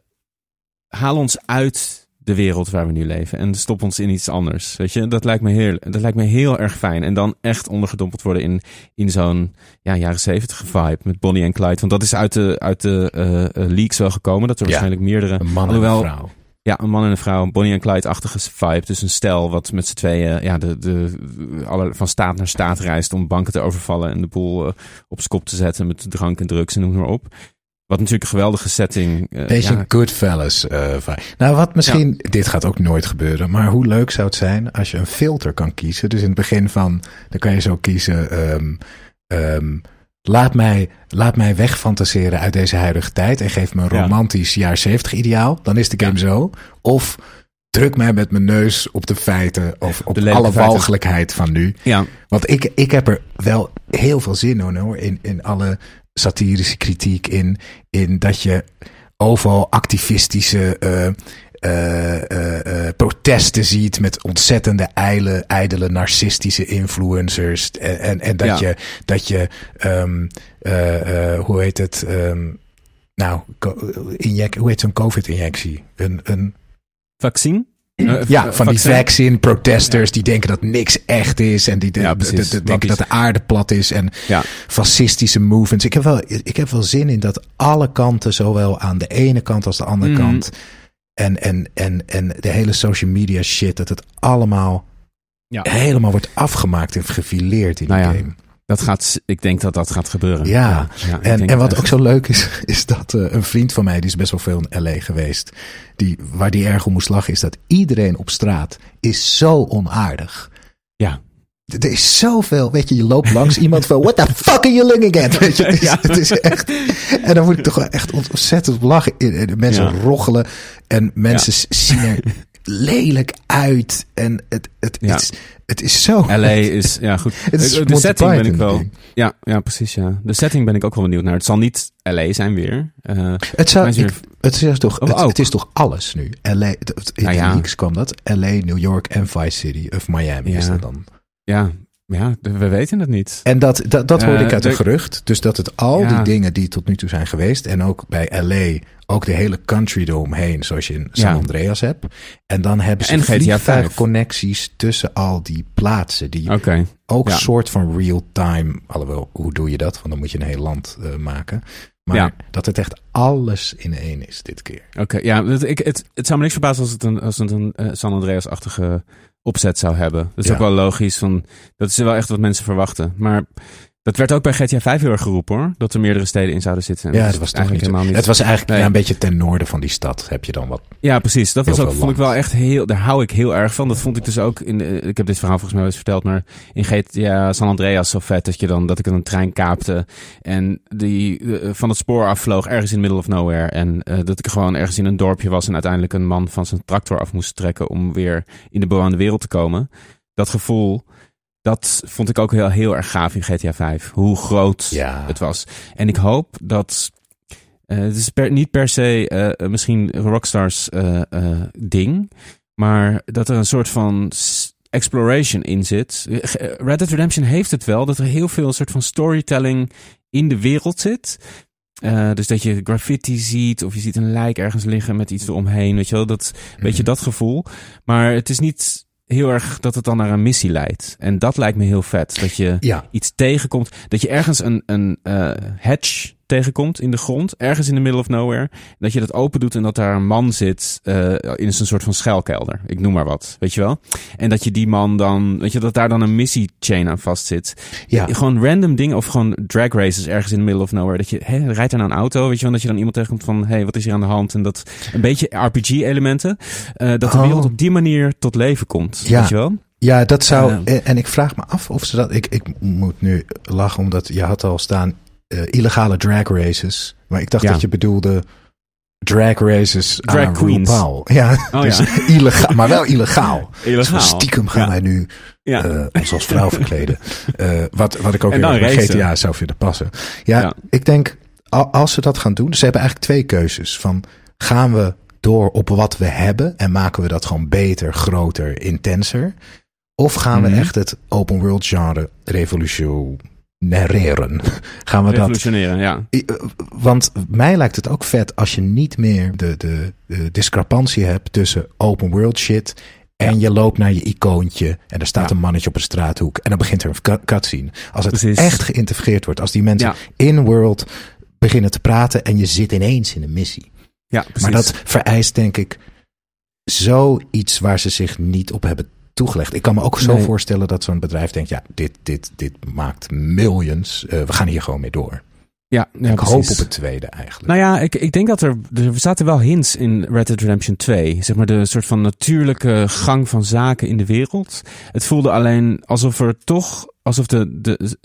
haal ons uit de wereld waar we nu leven en stop ons in iets anders. Weet je, dat lijkt me heel, dat lijkt me heel erg fijn. En dan echt ondergedompeld worden in, in zo'n ja, jaren zeventig vibe met Bonnie en Clyde. Want dat is uit de, uit de eh, leaks wel gekomen. Dat er Ja. waarschijnlijk meerdere... Een man en Alhoewel- een vrouw. Ja, een man en een vrouw, een Bonnie en Clyde-achtige vibe. Dus een stel wat met z'n tweeën ja, de, de, alle, van staat naar staat reist om banken te overvallen en de boel eh, op zijn kop te zetten met drank en drugs en noem maar op. Wat natuurlijk een geweldige setting. eh, Beetje ja, Goodfellas eh vibe. Nou, wat misschien, dit gaat ook nooit gebeuren, maar hoe leuk zou het zijn als je een filter kan kiezen? Dus in het begin van, dan kan je zo kiezen, ehm, laat, mij, laat mij wegfantaseren uit deze huidige tijd en geef me een Ja. romantisch jaar 70 ideaal. Dan is de game zo. Of druk mij met mijn neus op de feiten of op De alle walgelijkheid van nu. ja, Want ik, ik heb er wel heel veel zin in hoor. In, in alle satirische kritiek. In, in dat je overal activistische eh, eh, eh, eh, protesten ziet. Met ontzettende ijle, ijdele narcistische influencers. En, en, en dat Ja. je, dat je ehm, eh, eh, hoe heet het? ehm, nou, inject, hoe heet zo'n COVID-injectie? Een, een vaccin? Ja, van die vaccin? vaccine protesters die denken dat niks echt is. En die de- Ja, de- precies. de- de- denken dat de aarde plat is. En Ja. fascistische movements. Ik heb, wel, ik heb wel zin in dat alle kanten, zowel aan de ene kant als de andere Mhm. kant. En, en, en, en de hele social media shit, dat het allemaal Ja. helemaal wordt afgemaakt en gefileerd in Nou die ja, game. Dat gaat, ik denk dat dat gaat gebeuren. Ja, En, en wat ook zo leuk is, is dat eh, een vriend van mij, die is best wel veel in LA geweest, die, waar die erg om moest lachen, is dat iedereen op straat is zo onaardig. Ja. Er is zoveel, weet je, je loopt langs iemand van, what the fuck are you looking at? Weet je, het, is, Ja. het is echt, en dan moet ik toch wel echt ontzettend lachen. De Mensen Ja. roggelen en mensen zien er lelijk uit. En het, het, het, is, het is zo... LA is, ja goed. Het is de Monty setting ben ik Python wel. Ja, ja, precies ja. De setting ben ik ook wel benieuwd naar. Het zal niet LA zijn weer. Eh, Het, zou, ik, het, is toch, Oh, het, is toch alles nu? LA, in Nou ja. kwam dat. LA, New York en Vice City of Miami Ja. is dat dan. Ja, ja, we weten het niet. En dat, dat, dat hoorde Eh, ik uit een de- gerucht. Dus dat het al Ja. die dingen die tot nu toe zijn geweest. En ook bij LA, ook de hele country eromheen. Zoals je in San Ja. Andreas hebt. En dan hebben ze En GTA 5. vliegtuigconnecties tussen al die plaatsen. Die ook ja. soort van real-time. Alhoewel, hoe doe je dat? Want dan moet je een heel land eh, maken. Maar Ja. dat het echt alles in één is dit keer. Oké, ja, het, ik, het, het zou me niks verbazen als het een, als het een eh, San Andreas-achtige opzet zou hebben. Dat is Ja. ook wel logisch. Van, dat is wel echt wat mensen verwachten. Maar dat werd ook bij GTA 5 heel erg geroepen hoor. Dat er meerdere steden in zouden zitten. En Ja, dat was toch eigenlijk niet, helemaal niet. Het was eigenlijk Nee. ja, een beetje ten noorden van die stad. Heb je dan wat? Ja, precies. Dat was ook, vond ik wel echt heel, daar hou ik heel erg van. Dat vond ik dus ook in, de- ik heb dit verhaal volgens mij wel eens verteld, maar in GTA San Andreas zo vet dat je dan, dat ik een trein kaapte en die eh, van het spoor afvloog ergens in middle of nowhere. En eh, dat ik gewoon ergens in een dorpje was en uiteindelijk een man van zijn tractor af moest trekken om weer in de bewoonde wereld te komen. Dat gevoel, dat vond ik ook heel, heel erg gaaf in GTA 5. Hoe groot Ja. het was. En ik hoop dat. eh, het is per, niet per se eh, misschien Rockstars ding. Maar dat er een soort van exploration in zit. Red Dead Redemption heeft het wel. Dat er heel veel soort van storytelling in de wereld zit. Dus dat je graffiti ziet. Of je ziet een lijk ergens liggen met iets eromheen. Weet je wel. Dat, weet je, dat gevoel. Maar het is niet heel erg dat het dan naar een missie leidt. En dat lijkt me heel vet. Dat je Ja. iets tegenkomt. Dat je ergens een, een eh hatch tegenkomt in de grond. Ergens in the middle of nowhere. Dat je dat open doet en dat daar een man zit eh, in een soort van schuilkelder. Ik noem maar wat. Weet je wel? En dat je die man dan... Weet je, dat daar dan een missie chain aan vast zit. Ja. Gewoon random dingen. Of gewoon drag races ergens in the middle of nowhere. Dat je, hé, rijdt er nou een auto? Weet je wel? Dat je dan iemand tegenkomt van, hé, hey, wat is hier aan de hand? En dat een beetje RPG-elementen. eh, dat de Oh. wereld op die manier tot leven komt. Ja. Weet je wel? Ja, dat zou. Eh, En ik vraag me af of ze dat. Ik, ik moet nu lachen, omdat je had al staan eh, illegale drag races. Maar ik dacht Ja. dat je bedoelde drag races Drag aan queens. RuPaul. Ja, Oh, dus ja. illegaal, maar wel illegaal. Illegaal. Dus stiekem gaan Ja. wij nu Ja. eh, ons als vrouw verkleden. Eh, wat, wat ik ook racen. GTA zou vinden passen. Ja, ik denk, als ze dat gaan doen, ze hebben eigenlijk twee keuzes. Van, gaan we door op wat we hebben en maken we dat gewoon beter, groter, intenser? Of gaan Mhm. we echt het open world genre revolutionaireren? Gaan we dat Revolutioneren, ja. Eh, Want mij lijkt het ook vet als je niet meer de, de, de discrepantie hebt tussen open world shit en je loopt naar je icoontje en er staat Ja. een mannetje op een straathoek en dan begint er een cu- cutscene. Als het Precies. echt geïntegreerd wordt, als die mensen Ja. in-world beginnen te praten en je zit ineens in een missie. Ja, precies. Maar dat vereist denk ik zoiets waar ze zich niet op hebben toegelegd. Ik kan me ook zo Nee. voorstellen dat zo'n bedrijf denkt, ja, dit, dit, dit maakt millions. Eh, we gaan hier gewoon mee door. ja, ja, ik hoop op het tweede eigenlijk. Nou ja, ik, ik denk dat er, er zaten wel hints in Red Dead Redemption 2. Zeg maar de soort van natuurlijke gang van zaken in de wereld. Het voelde alleen alsof er toch, alsof de, de,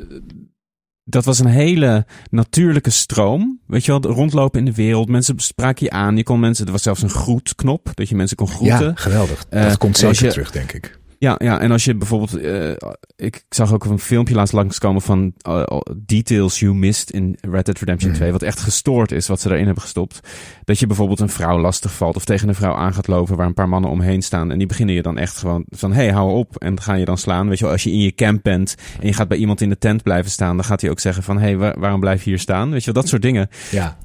dat was een hele natuurlijke stroom. Weet je wel, rondlopen in de wereld. Mensen spraken je aan. Je kon mensen, er was zelfs een groetknop, dat je mensen kon groeten. Ja, geweldig. Eh, dat komt zeker je- terug, denk ik. Ja, ja, en als je bijvoorbeeld, eh, ik zag ook een filmpje laatst langskomen van eh, details you missed in Red Dead Redemption Mhm. 2, wat echt gestoord is, wat ze daarin hebben gestopt. Dat je bijvoorbeeld een vrouw lastig valt of tegen een vrouw aan gaat lopen waar een paar mannen omheen staan en die beginnen je dan echt gewoon van, hey, hou op en gaan je dan slaan. Weet je wel, als je in je camp bent en je gaat bij iemand in de tent blijven staan, dan gaat hij ook zeggen van, hey, waar- waarom blijf je hier staan? Weet je wel, dat soort dingen. Ja.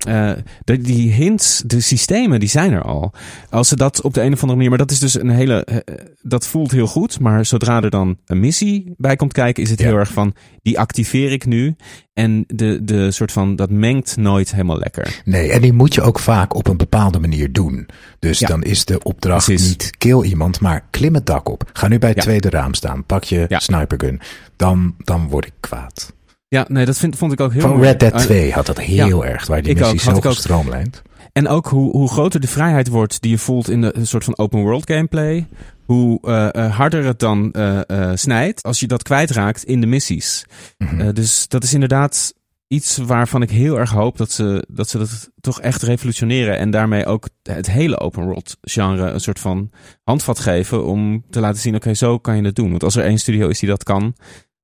De, die hints, de systemen, die zijn er al. Als ze dat op de een of andere manier, maar dat is dus een hele, dat voelt heel goed. Maar zodra er dan een missie bij komt kijken, is het Ja. heel erg van, die activeer ik nu. En de, de soort van, dat mengt nooit helemaal lekker. Nee, en die moet je ook vaak op een bepaalde manier doen. Dus Ja. dan is de opdracht Precies. niet kill iemand, maar klim het dak op. Ga nu bij het Ja. tweede raam staan. Pak je snipergun. Dan, dan word ik kwaad. Ja, nee, dat vind, vond ik ook heel Van. Red Dead Eh, 2 had dat heel erg. Waar die ik ook, missie had zo ook. gestroomlijnd. En ook hoe, hoe groter de vrijheid wordt die je voelt in de een soort van open world gameplay. Hoe eh, eh, harder het dan eh, snijdt als je dat kwijtraakt in de missies. Mhm. Dus dat is inderdaad iets waarvan ik heel erg hoop dat ze, dat ze dat toch echt revolutioneren. En daarmee ook het hele open world genre een soort van handvat geven. Om te laten zien, oké, zo kan je het doen. Want als er één studio is die dat kan,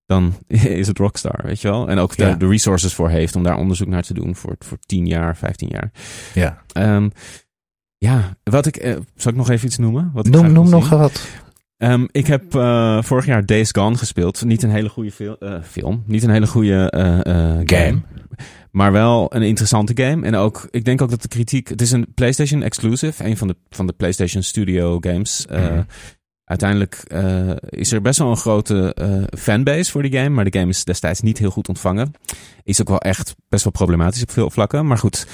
dan is het Rockstar, weet je wel. En ook de, Ja. de resources voor heeft om daar onderzoek naar te doen voor, voor 10 jaar, 15 jaar. Ja. Ehm, ja, wat ik. eh, zal ik nog even iets noemen? Wat ik Noem, graag noem nog wat. Ehm, ik heb eh, vorig jaar Days Gone gespeeld. Niet een hele goede fil- eh, film. Niet een hele goede game. Game. Maar wel een interessante game. En ook, ik denk ook dat de kritiek. Het is een PlayStation exclusive. Een van de, van de PlayStation Studio games. Mhm. Uiteindelijk is er best wel een grote fanbase voor die game. Maar de game is destijds niet heel goed ontvangen. Is ook wel echt best wel problematisch op veel vlakken. Maar goed.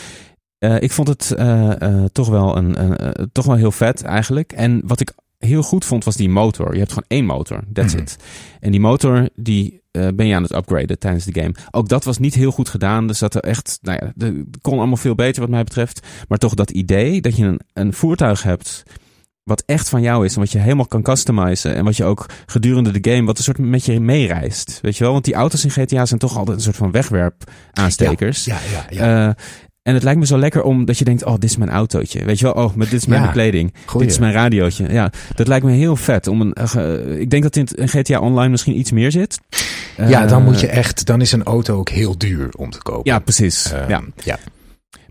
Eh, ik vond het eh, eh, toch, wel een, toch wel heel vet eigenlijk. En wat ik heel goed vond was die motor. Je hebt gewoon één motor, that's Mhm. it. En die motor die ben je aan het upgraden tijdens de game. Ook dat was niet heel goed gedaan. Dus dat er echt, nou ja, de, kon allemaal veel beter wat mij betreft. Maar toch dat idee dat je een, een voertuig hebt wat echt van jou is en wat je helemaal kan customizen en wat je ook gedurende de game wat een soort met je meereist, weet je wel? Want die auto's in GTA zijn toch altijd een soort van wegwerp aanstekers. Ja, ja, ja. En het lijkt me zo lekker om dat je denkt, oh, dit is mijn autootje. Weet je wel, oh, maar dit is mijn Ja, goeie. Dit is mijn radiootje. Ja, dat lijkt me heel vet. Om een, eh, ge- ik denk dat in, GTA Online misschien iets meer zit. ja, dan Eh, moet je echt, dan is een auto ook heel duur om te kopen. Ja, precies. Ehm, ja. ja.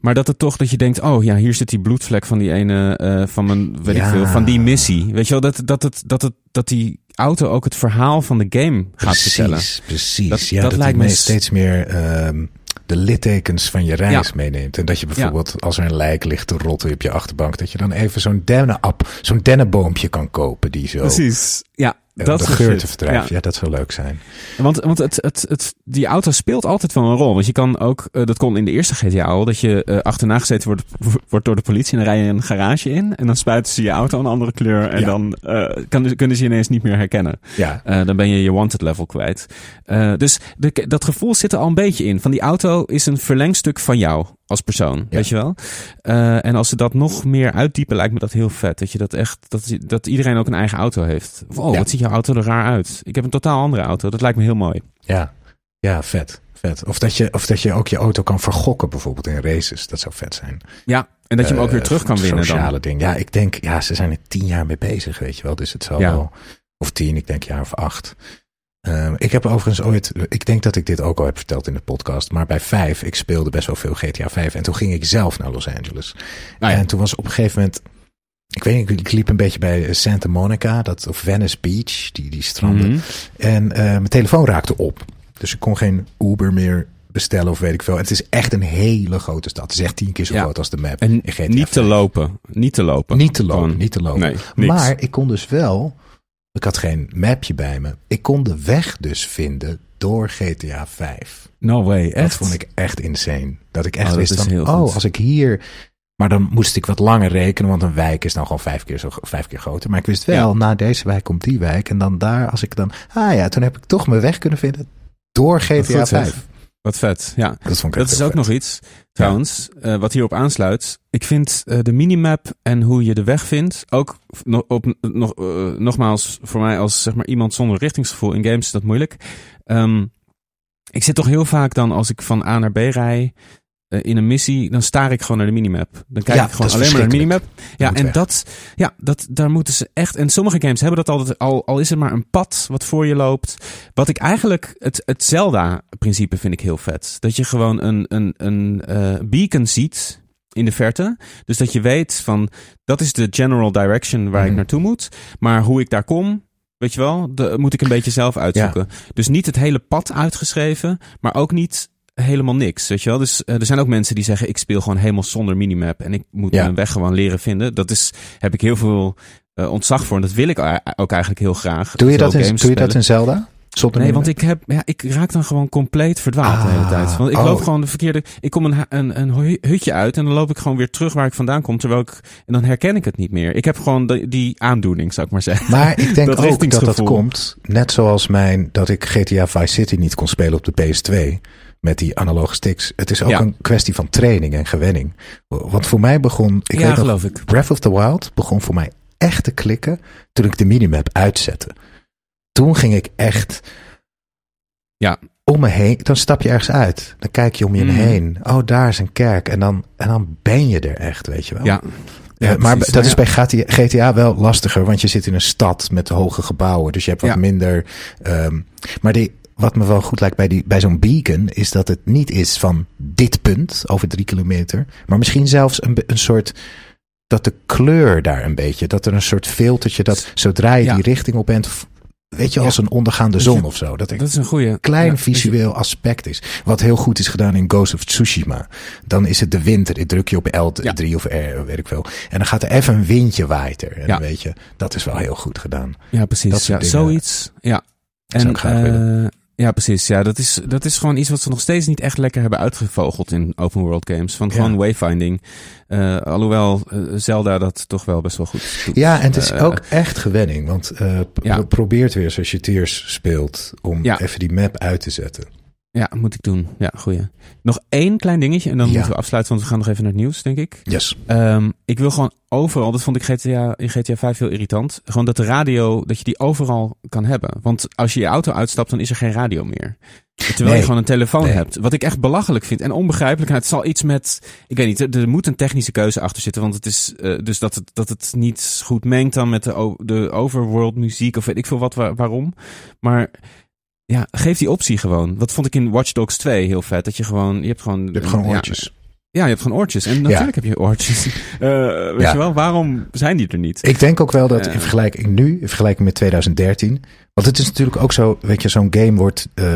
Maar dat het toch dat je denkt, oh ja, hier zit die bloedvlek van die ene, eh, van mijn, weet Ja. ik veel, van die missie. Weet je wel, dat, dat, het, dat, het, dat die auto ook het verhaal van de game gaat vertellen. Precies, precies. Dat- ja, dat dat, lijkt me steeds meer ehm, de littekens van je reis Ja. meeneemt. En dat je bijvoorbeeld, als er een lijk ligt te rotten op je achterbank, dat je dan even zo'n dennenapp, zo'n dennenboompje kan kopen die zo Precies. Ja, dat de geur te verdrijven. Ja. Ja. dat zou leuk zijn. Want, want het, het, het, die auto speelt altijd wel een rol. Want je kan ook, eh, dat kon in de eerste GTA al, dat je eh, achterna gezeten wordt, wordt door de politie. En dan rij je een garage in. En dan spuiten ze je auto een andere kleur. En Ja. dan eh, kan, kunnen ze je ineens niet meer herkennen. Ja, Eh, dan ben je je wanted level kwijt. Eh, dus de, dat gevoel zit er al een beetje in. Van die auto is een verlengstuk van jou als persoon. Weet je wel? Eh, en als ze dat nog meer uitdiepen, lijkt me dat heel vet. Dat je dat echt, dat, dat iedereen ook een eigen auto heeft. Of, oh, Ja. wat ziet jouw auto er raar uit? Ik heb een totaal andere auto. Dat lijkt me heel mooi. ja, ja, vet. vet. Of, dat je, of dat je ook je auto kan vergokken, bijvoorbeeld in races. Dat zou vet zijn. Ja, en dat je hem ook Eh, weer terug kan winnen Sociale dan. ding. Ja, ik denk, ja, ze zijn er tien jaar mee bezig, weet je wel. Dus het zal Ja. wel, of tien, ik denk jaar of acht. Ehm, ik heb overigens ooit, ik denk dat ik dit ook al heb verteld in de podcast, maar bij vijf, ik speelde best wel veel GTA 5 en toen ging ik zelf naar Los Angeles. Nou ja. En toen was op een gegeven moment, ik weet niet, ik liep een beetje bij Santa Monica, dat, of Venice Beach, die, die stranden. Mhm. En eh, mijn telefoon raakte op. Dus ik kon geen Uber meer bestellen of weet ik veel. Het is echt een hele grote stad. Het is echt tien keer zo Ja. groot als de map. En GTA niet te 5. lopen. Niet te lopen. Niet te lopen, Gewoon- niet te lopen. Nee. Maar ik kon dus wel, ik had geen mapje bij me. Ik kon de weg dus vinden door GTA 5. No way, echt? Dat vond ik echt insane. Dat ik echt Oh, dat wist is van, oh, goed. als ik hier... Maar dan moest ik wat langer rekenen, want een wijk is nou gewoon vijf keer, zo, vijf keer groter. Maar ik wist wel, Ja. na deze wijk komt die wijk. En dan daar, als ik dan... Ah ja, toen heb ik toch mijn weg kunnen vinden door GTA goed, zeg. 5. Wat vet, ja. Dat vond ik Dat echt is ook vet. nog iets, trouwens, eh, wat hierop aansluit. Ik vind eh, de minimap en hoe je de weg vindt, ook nog, op, nog, eh, nogmaals, voor mij als zeg maar, iemand zonder richtingsgevoel in games is dat moeilijk. Ehm, ik zit toch heel vaak dan, als ik van A naar B rij, in een missie, dan staar ik gewoon naar de minimap. Dan kijk Ja, ik gewoon alleen maar naar de minimap. Ja, en weg. dat, ja, dat, daar moeten ze echt. En sommige games hebben dat altijd, al, al is het maar een pad wat voor je loopt. Wat ik eigenlijk, het, het Zelda-principe vind ik heel vet. Dat je gewoon een, een, een eh, beacon ziet in de verte. Dus dat je weet van, dat is de general direction waar ik Mhm. naartoe moet. Maar hoe ik daar kom, weet je wel, dat moet ik een beetje zelf uitzoeken. Dus niet het hele pad uitgeschreven, maar ook niet helemaal niks, weet je wel. Dus eh, er zijn ook mensen die zeggen, ik speel gewoon helemaal zonder minimap en ik moet Ja. mijn weg gewoon leren vinden. Dat is, heb ik heel veel eh, ontzag voor en dat wil ik ook eigenlijk heel graag. Doe je, dat in, doe je dat in. Zelda? Zonder Nee, want ik, heb, ja, ik raak dan gewoon compleet verdwaald de hele Ah, tijd. Want ik oh. loop gewoon de verkeerde... Ik kom een, een, een hu- hutje uit en dan loop ik gewoon weer terug waar ik vandaan kom. Terwijl ik... En dan herken ik het niet meer. Ik heb gewoon de- die aandoening, zou ik maar zeggen. Maar ik denk Dat ook dat dat komt, net zoals mijn, dat ik GTA Vice City niet kon spelen op de PS2 met die analoge sticks. Het is ook Ja. een kwestie van training en gewenning. Want voor mij begon, ik ja, weet nog, geloof ik. Breath of the Wild begon voor mij echt te klikken toen ik de minimap uitzette. Toen ging ik echt Ja. om me heen. Dan stap je ergens uit. Dan kijk je om je Mm. heen. Oh, daar is een kerk. En dan, en dan ben je er echt, weet je wel. Ja. Ja, Ja, maar precies. dat is bij GTA, GTA wel lastiger, want je zit in een stad met hoge gebouwen. Dus je hebt wat Ja. minder. ehm, maar die, wat me wel goed lijkt bij, die, bij zo'n beacon, is dat het niet is van dit punt over drie kilometer. Maar misschien zelfs een, een soort. Dat de kleur daar een beetje. Dat er een soort filtertje dat zodra je Ja. die richting op bent. Weet je, Ja. als een ondergaande zon of zo. Dat Dat is een goede. klein ja, visueel aspect is. Wat heel goed is gedaan in Ghost of Tsushima. Dan is het de winter. Ik druk je op L3 of R, weet ik veel. En dan gaat er even een windje waaien. En dan weet je, dat is wel heel goed gedaan. Ja, precies. Ja, dingen. zoiets. Ja. Dat zou Ja, precies. Ja, dat is, dat is gewoon iets wat ze nog steeds niet echt lekker hebben uitgevogeld in open world games. Van Ja. gewoon wayfinding. Eh, alhoewel eh, Zelda dat toch wel best wel goed doet. Ja, en het is Eh, ook echt gewenning. Want eh p- Ja. probeer het weer eens als je Tears speelt. Om Ja. even die map uit te zetten. Ja, moet ik doen. Ja, goeie. Nog één klein dingetje en dan Ja. moeten we afsluiten, want we gaan nog even naar het nieuws, denk ik. Yes. Ehm, ik wil gewoon overal, dat vond ik GTA, in GTA 5 heel irritant. Gewoon dat de radio, dat je die overal kan hebben. Want als je je auto uitstapt, dan is er geen radio meer. Terwijl Nee. je gewoon een telefoon Nee. hebt. Wat ik echt belachelijk vind. En onbegrijpelijk. Nou, het zal iets met. Ik weet niet. Er, er moet een technische keuze achter zitten. Want het is. eh, dus dat het, dat het niet goed mengt dan met de, de overworld muziek. Of weet ik veel wat wa- waarom. Maar. Ja, geef die optie gewoon. Dat vond ik in Watch Dogs 2 heel vet. Dat je gewoon. Je hebt gewoon. Je hebt gewoon oortjes. Ja, je hebt gewoon oortjes. En natuurlijk heb je oortjes. Eh, weet Ja. je wel, waarom zijn die er niet? Ik denk ook wel dat Eh. in vergelijking nu, in vergelijking met 2013. Want het is natuurlijk ook zo, weet je, zo'n game wordt eh,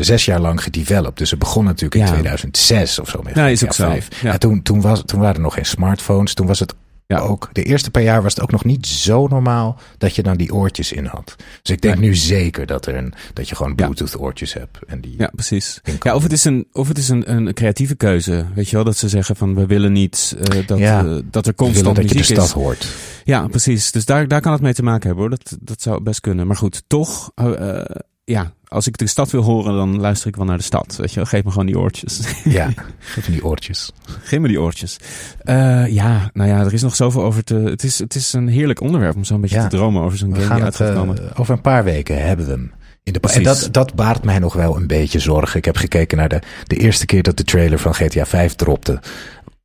zes jaar lang gedeveloped. Dus het begon natuurlijk in Ja. 2006 of zo. Met Ja, is ook zo. 5. Ja. En toen, toen, was, toen waren er nog geen smartphones. Toen was het Ja. ook, de eerste paar jaar was het ook nog niet zo normaal dat je dan die oortjes in had. Dus ik denk nu zeker dat, er een, dat je gewoon Ja. Bluetooth oortjes hebt. En die, Ja, precies. Ja, of het is, een, of het is een, een creatieve keuze. Weet je wel, dat ze zeggen van we willen niet eh, dat, Ja. eh, dat er constant dat je de muziek stad is. hoort. Ja, precies. Dus daar, daar kan het mee te maken hebben hoor. Dat, dat zou best kunnen. Maar goed, toch, eh, ja, als ik de stad wil horen, dan luister ik wel naar de stad. Weet je geef me gewoon die oortjes. Ja, van die oortjes. Geef me die oortjes. Eh, ja, nou ja, er is nog zoveel over te... Het is, het is een heerlijk onderwerp om zo'n beetje Ja. te dromen over zo'n game gaan die uit gaat eh, komen. over een paar weken hebben we hem. In de en dat, dat baart mij nog wel een beetje zorgen. Ik heb gekeken naar de, de eerste keer dat de trailer van GTA 5 dropte.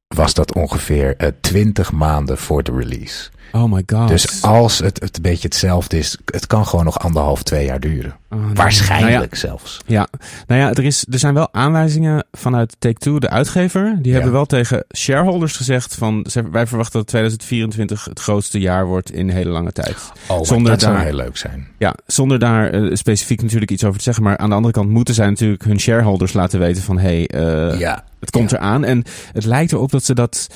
Was dat ongeveer eh, 20 maanden voor de release. Oh my god. Dus als het, het een beetje hetzelfde is, het kan gewoon nog anderhalf, twee jaar duren. Oh, nee. Waarschijnlijk Nou ja, zelfs. Ja, nou ja, er, is, er zijn wel aanwijzingen vanuit Take-Two, de uitgever. Die Ja. hebben wel tegen shareholders gezegd van... wij verwachten dat 2024 het grootste jaar wordt in een hele lange tijd. Oh, Zonder dat zou daar- heel leuk zijn. Ja, zonder daar eh, specifiek natuurlijk iets over te zeggen. Maar aan de andere kant moeten zij natuurlijk hun shareholders laten weten van... hé, hey, eh, ja, het komt ja. eraan. En het lijkt erop dat ze dat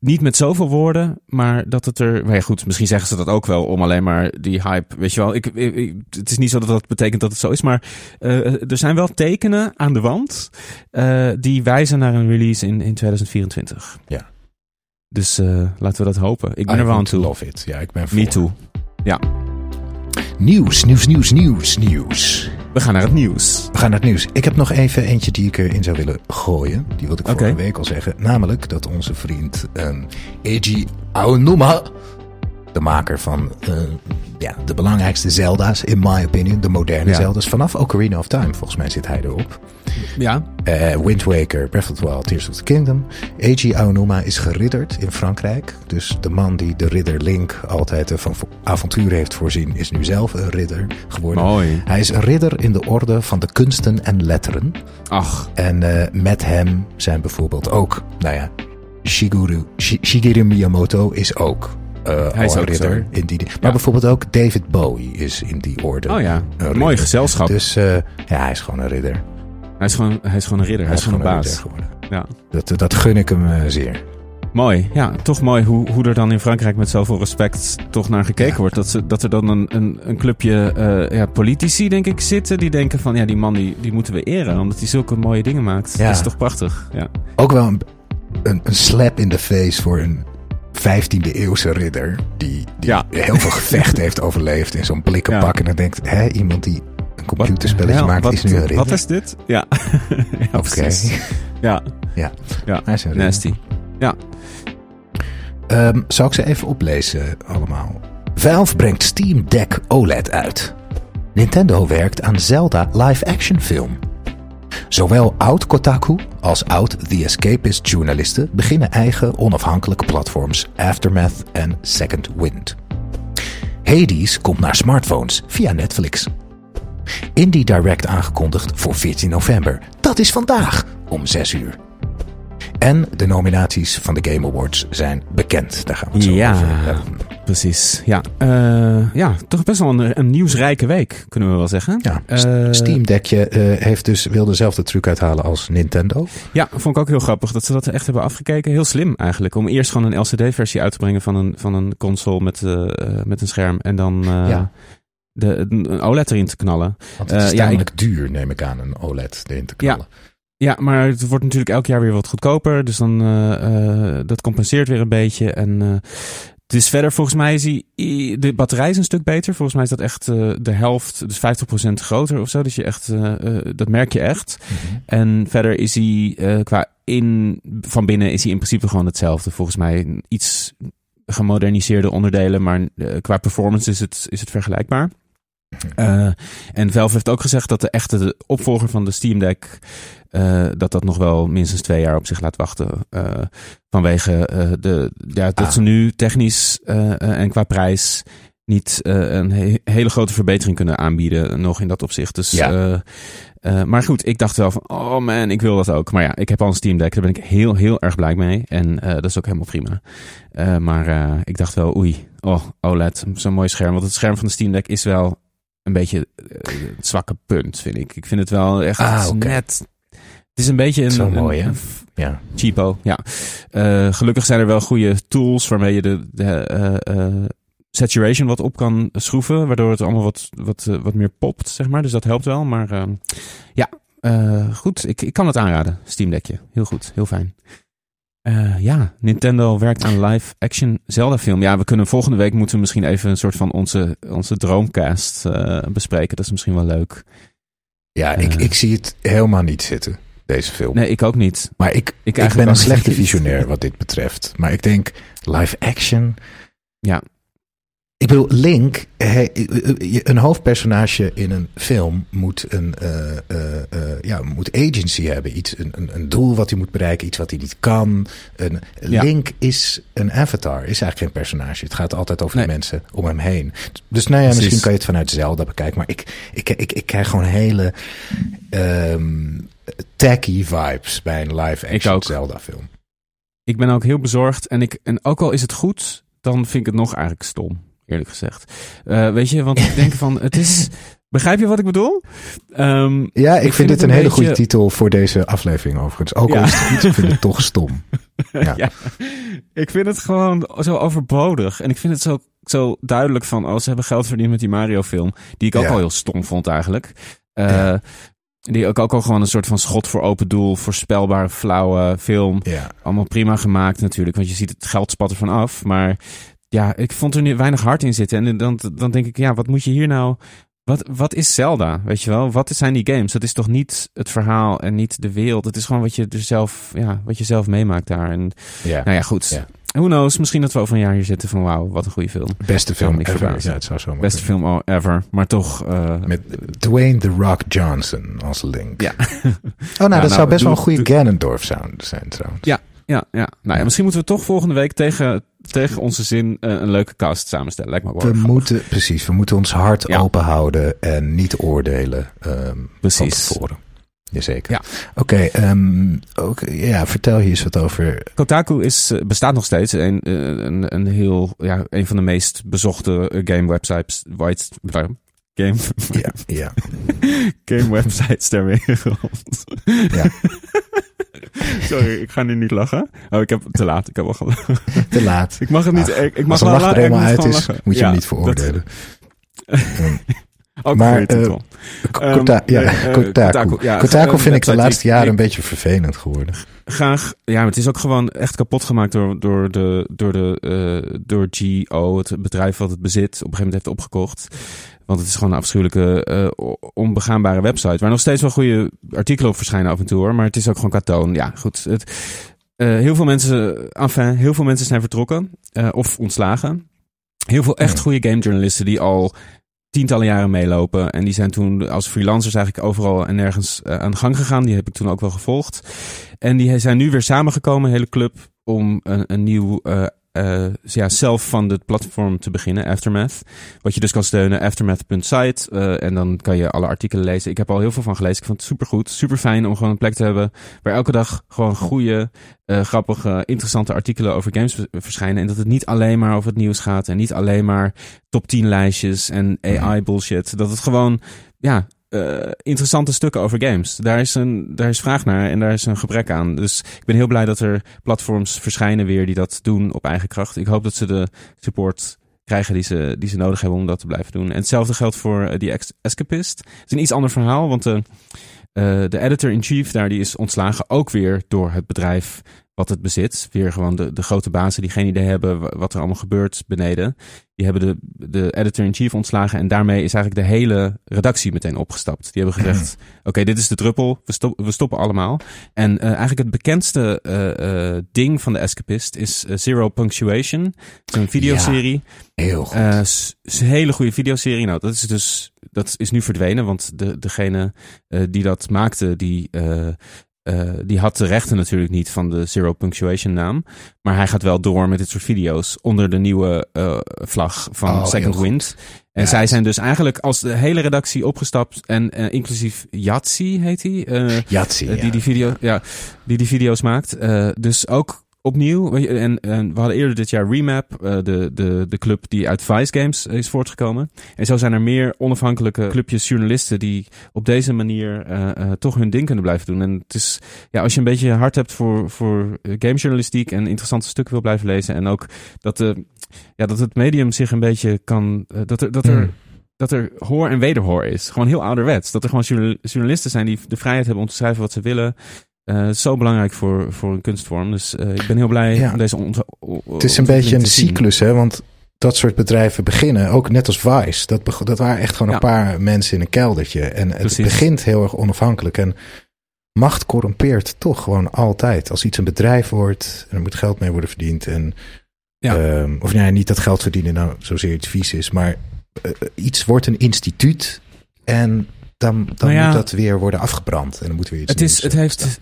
niet met zoveel woorden, maar dat het er... Maar ja, goed, misschien zeggen ze dat ook wel om alleen maar die hype, weet je wel. Ik, ik- ik- het is niet zo dat dat betekent dat het zo is, maar eh, er zijn wel tekenen aan de wand eh, die wijzen naar een release in, in 2024. Ja. Dus eh, laten we dat hopen. Ik ben I er wel aan want to toe. love it. Ja, ik ben Me voor. too. Ja, Nieuws, nieuws, nieuws, nieuws, nieuws. We gaan naar het nieuws. We gaan naar het nieuws. Ik heb nog even eentje die ik erin zou willen gooien. Die wilde ik vorige week al zeggen. Namelijk dat onze vriend ehm Eiji Aonuma, de maker van eh, ja, de belangrijkste Zelda's, in my opinion, de moderne Ja. Zelda's, vanaf Ocarina of Time, volgens mij zit hij erop. Ja, Eh, Wind Waker, Breath of the Wild, Tears of the Kingdom. Eiji Aonuma is geridderd in Frankrijk. Dus de man die de ridder Link altijd eh, van vo- avonturen heeft voorzien, is nu zelf een ridder geworden. mooi. Hij is een ridder in de orde van de kunsten en letteren. Ach, En met hem zijn bijvoorbeeld ook, nou ja, Shigeru, Shi- Shigeru Miyamoto is ook eh Hij is ook ridder zo. in die. Maar Ja. bijvoorbeeld ook David Bowie is in die orde. oh ja, een mooi gezelschap. Dus eh, ja, hij is gewoon een ridder. hij, is gewoon, hij is gewoon een ridder, hij, is gewoon een baas. Ja. Dat, dat gun ik hem eh, zeer. Mooi, ja, toch mooi hoe, hoe er dan in Frankrijk met zoveel respect toch naar gekeken Ja. wordt. Dat, ze, dat er dan een, een, een clubje ja, politici, denk ik, zitten die denken van ja, die man die, die moeten we eren, omdat hij zulke mooie dingen maakt. Ja. Dat is toch prachtig. Ja, Ook wel een, een, een slap in de face voor een 15e eeuwse ridder. Die, die Ja. heel veel gevecht heeft overleefd in zo'n blikken Ja. pak. En dan denkt, hè, iemand die een computerspelletje Wat- maakt, wat, is nu een ridder. Wat is dit? Ja, Oké. Ja, Ja. ja. Hij is een ridder. nasty. Ja, Ehm, zal ik ze even oplezen allemaal? Valve brengt Steam Deck OLED uit. Nintendo werkt aan Zelda live-action film. Zowel oud Kotaku als oud The Escapist journalisten beginnen eigen onafhankelijke platforms Aftermath en Second Wind. Hades komt naar smartphones via Netflix. Indie Direct aangekondigd voor 14 november. Dat is vandaag om 6 uur. En de nominaties van de Game Awards zijn bekend. Daar gaan we het zo Ja. over hebben. precies. Ja, eh, ja toch best wel een, een nieuwsrijke week, kunnen we wel zeggen. Ja, Eh, Steam Deckje eh, heeft dus, wil dezelfde truc uithalen als Nintendo. Ja, vond ik ook heel grappig dat ze dat echt hebben afgekeken. Heel slim eigenlijk. Om eerst gewoon een LCD-versie uit te brengen van een, van een console met, met een scherm. En dan Ja. de, een OLED erin te knallen. Want het is ja, tamelijk duur, neem ik aan, een OLED erin te knallen. Ja, maar het wordt natuurlijk elk jaar weer wat goedkoper. Dus dan eh, eh, dat compenseert weer een beetje. En eh, het is verder, volgens mij is die, de batterij is een stuk beter. Volgens mij is dat echt de helft, dus 50% groter of zo. Dus je echt, dat merk je echt. Mhm. En verder is hij qua in, van binnen is hij in principe gewoon hetzelfde. Volgens mij iets gemoderniseerde onderdelen, maar qua performance is het, is het vergelijkbaar. Eh, en Valve heeft ook gezegd dat de echte opvolger van de Steam Deck, eh, dat dat nog wel minstens twee jaar op zich laat wachten. eh, vanwege de, ja, dat Ah. ze nu technisch en qua prijs niet een he- hele grote verbetering kunnen aanbieden nog in dat opzicht. Dus, Ja. maar goed, ik dacht wel van, oh man, ik wil dat ook. Maar ja, ik heb al een Steam Deck, daar ben ik heel, heel erg blij mee. En dat is ook helemaal prima. Maar ik dacht wel, oei, oh, OLED, zo'n mooi scherm. Want het scherm van de Steam Deck is wel een beetje eh, het zwakke punt, vind ik. Ik vind het wel echt Ah, net... Het is een beetje een, Zo mooi, een- hè? een Ja. cheapo, ja. Eh, gelukkig zijn er wel goede tools waarmee je de, de eh, saturation wat op kan schroeven, waardoor het allemaal wat, wat, wat meer popt, zeg maar. Dus dat helpt wel. Maar ehm, ja, goed. Ik, ik kan het aanraden, Steam Deckje. Heel goed, heel fijn. Eh, ja, Nintendo werkt aan live action Zelda film. Ja, we kunnen volgende week moeten we misschien even een soort van onze, onze droomcast eh, bespreken. Dat is misschien wel leuk. Ja, ik, Eh. ik zie het helemaal niet zitten, deze film. Nee, ik ook niet. Maar ik, ik, eigenlijk ben een slechte visionair wat dit betreft. Maar ik denk live action. Ja. Ik bedoel, Link, hij- een hoofdpersonage in een film moet een eh, eh, eh, ja, moet agency hebben. Iets, een, een, een doel wat hij moet bereiken, iets wat hij niet kan. Een, Ja. Link is een avatar, is eigenlijk geen personage. Het gaat altijd over Nee. de mensen om hem heen. Dus nou ja, Precies. misschien kan je het vanuit Zelda bekijken. Maar ik, ik, ik, ik krijg gewoon hele ehm tacky vibes bij een live action ook. Zelda film. Ik ben ook heel bezorgd. En, ik, en ook al is het goed, dan vind ik het nog eigenlijk stom. Eerlijk gezegd. Eh, weet je, want ik denk van, het is... Begrijp je wat ik bedoel? Ehm, Ja, ik, Ik vind, vind dit het een, hele goede titel voor deze aflevering overigens. Ook al is het ik vind het toch stom. Ja. ja. Ik vind het gewoon zo overbodig. En ik vind het zo, zo duidelijk van, oh, ze hebben geld verdiend met die Mario film. Die ik ook Ja. al heel stom vond eigenlijk. Eh. Die ook, ook al gewoon een soort van schot voor open doel, voorspelbare, flauwe film. Ja. Allemaal prima gemaakt natuurlijk, want je ziet het geld spat ervan af. Maar ja, ik vond er nu weinig hart in zitten. En dan, dan denk ik, ja, wat moet je hier nou... Wat, wat is Zelda, weet je wel? Wat zijn die games? Dat is toch niet het verhaal en niet de wereld. Het is gewoon wat je er zelf, ja, wat je zelf meemaakt daar. En ja. nou ja, goed. Ja. Who knows? Misschien dat we over een jaar hier zitten van wauw, wat een goede film. Beste film ever. verbazen. Ja, het zou zo maar Beste kunnen. film ever. Maar toch, eh, Met Dwayne The Rock Johnson als Link. ja. Oh, nou, nou, dat zou best wel een goede doe- Ganondorf sound zijn trouwens. Ja. Ja, ja. Nou ja, misschien moeten we toch volgende week tegen, tegen onze zin eh, een leuke cast samenstellen. Lijkt me wel We grappig. moeten, precies, we moeten ons hart Ja. open houden en niet oordelen van Precies. tevoren. Jazeker. Ja. Oké, ehm, oké, ja, vertel hier eens wat over. Kotaku is, eh, bestaat nog steeds. Een, eh, een, een heel, ja, een van de meest bezochte game websites. White, game, Ja, ja. game websites ter wereld. Ja. Sorry, ik ga nu niet lachen. Oh, ik heb te laat. Ik heb al gelachen. Te laat. Ik mag het niet. Ik, ik mag Als wel lach er helemaal uit is, lachen. moet je Ja, hem niet dat- veroordelen. Ook Maar, ja, Kotaku. Ja, Kotaku vind ik de laatste jaren een beetje vervelend geworden. graag. Ja, maar het is ook gewoon echt kapot gemaakt door, door, de, door, de, eh, door GO, het bedrijf wat het bezit, op een gegeven moment heeft opgekocht. Want het is gewoon een afschuwelijke, eh, onbegaanbare website. Waar nog steeds wel goede artikelen op verschijnen af en toe hoor. Maar het is ook gewoon katoon. Ja, goed. Het, eh, heel veel mensen, enfin, heel veel mensen zijn vertrokken eh, of ontslagen. Heel veel echt goede gamejournalisten die al tientallen jaren meelopen. En die zijn toen als freelancers eigenlijk overal en nergens aan de gang gegaan. Die heb ik toen ook wel gevolgd. En die zijn nu weer samengekomen, hele club, om een, een nieuw eh ja, self-funded platform te beginnen, Aftermath. Wat je dus kan steunen, aftermath.site. eh, en dan kan je alle artikelen lezen. Ik heb al heel veel van gelezen. Ik vond het supergoed, super fijn om gewoon een plek te hebben waar elke dag gewoon goede, eh, grappige, interessante artikelen over games verschijnen. En dat het niet alleen maar over het nieuws gaat en niet alleen maar top 10 lijstjes en AI bullshit. Dat het gewoon, ja, eh, interessante stukken over games. Daar is, een, daar is vraag naar en daar is een gebrek aan. Dus ik ben heel blij dat er platforms verschijnen weer die dat doen op eigen kracht. Ik hoop dat ze de support krijgen die ze, die ze nodig hebben om dat te blijven doen. En hetzelfde geldt voor eh, die Escapist. Het is een iets ander verhaal, want de, eh, de editor-in-chief daar die is ontslagen ook weer door het bedrijf wat het bezit. Weer gewoon de, de grote bazen die geen idee hebben wa- wat er allemaal gebeurt beneden. Die hebben de, de editor-in-chief ontslagen en daarmee is eigenlijk de hele redactie meteen opgestapt. Die hebben gezegd, oké, dit is de druppel, we, stop, we stoppen allemaal. En eh, eigenlijk het bekendste eh, eh, ding van de Escapist is Zero Punctuation. Het is een videoserie. Heel goed. Is een hele goede videoserie. Nou, dat is dus dat is nu verdwenen, want de, degene die dat maakte, die, eh, die had de rechten natuurlijk niet van de Zero Punctuation naam. Maar hij gaat wel door met dit soort video's onder de nieuwe eh, vlag van Oh, Second. Wind. En Ja, zij het- zijn dus eigenlijk als de hele redactie opgestapt. En eh, inclusief Yatsi heet hij. ja. die, die, video, ja, die die video's maakt. Dus ook opnieuw. En, en we hadden eerder dit jaar Remap, eh, de, de, de club die uit Vice Games is voortgekomen. En zo zijn er meer onafhankelijke clubjes journalisten die op deze manier eh, eh, toch hun ding kunnen blijven doen. En het is, ja, als je een beetje hart hebt voor, voor gamejournalistiek en interessante stukken wil blijven lezen. En ook dat, de, ja, dat het medium zich een beetje kan. dat er. Dat er Hmm. dat er hoor en wederhoor is. Gewoon heel ouderwets. Dat er gewoon journal- journalisten zijn die de vrijheid hebben om te schrijven wat ze willen. Eh, het is zo belangrijk voor, voor een kunstvorm. Dus eh, ik ben heel blij Ja. om deze Het is een beetje een cyclus, hè? Want dat soort bedrijven beginnen, ook net als Vice. Dat, dat waren echt gewoon een paar mensen in een keldertje. En het Precies. begint heel erg onafhankelijk. En macht corrumpeert toch gewoon altijd. Als iets een bedrijf wordt en er moet geld mee worden verdiend. En, Ja. ehm, of nee, niet dat geld verdienen nou zozeer iets vies is. Maar eh, iets wordt een instituut. En dan, dan Nou ja. moet dat weer worden afgebrand. En dan moet weer iets Het, is, het, ontstaan. heeft,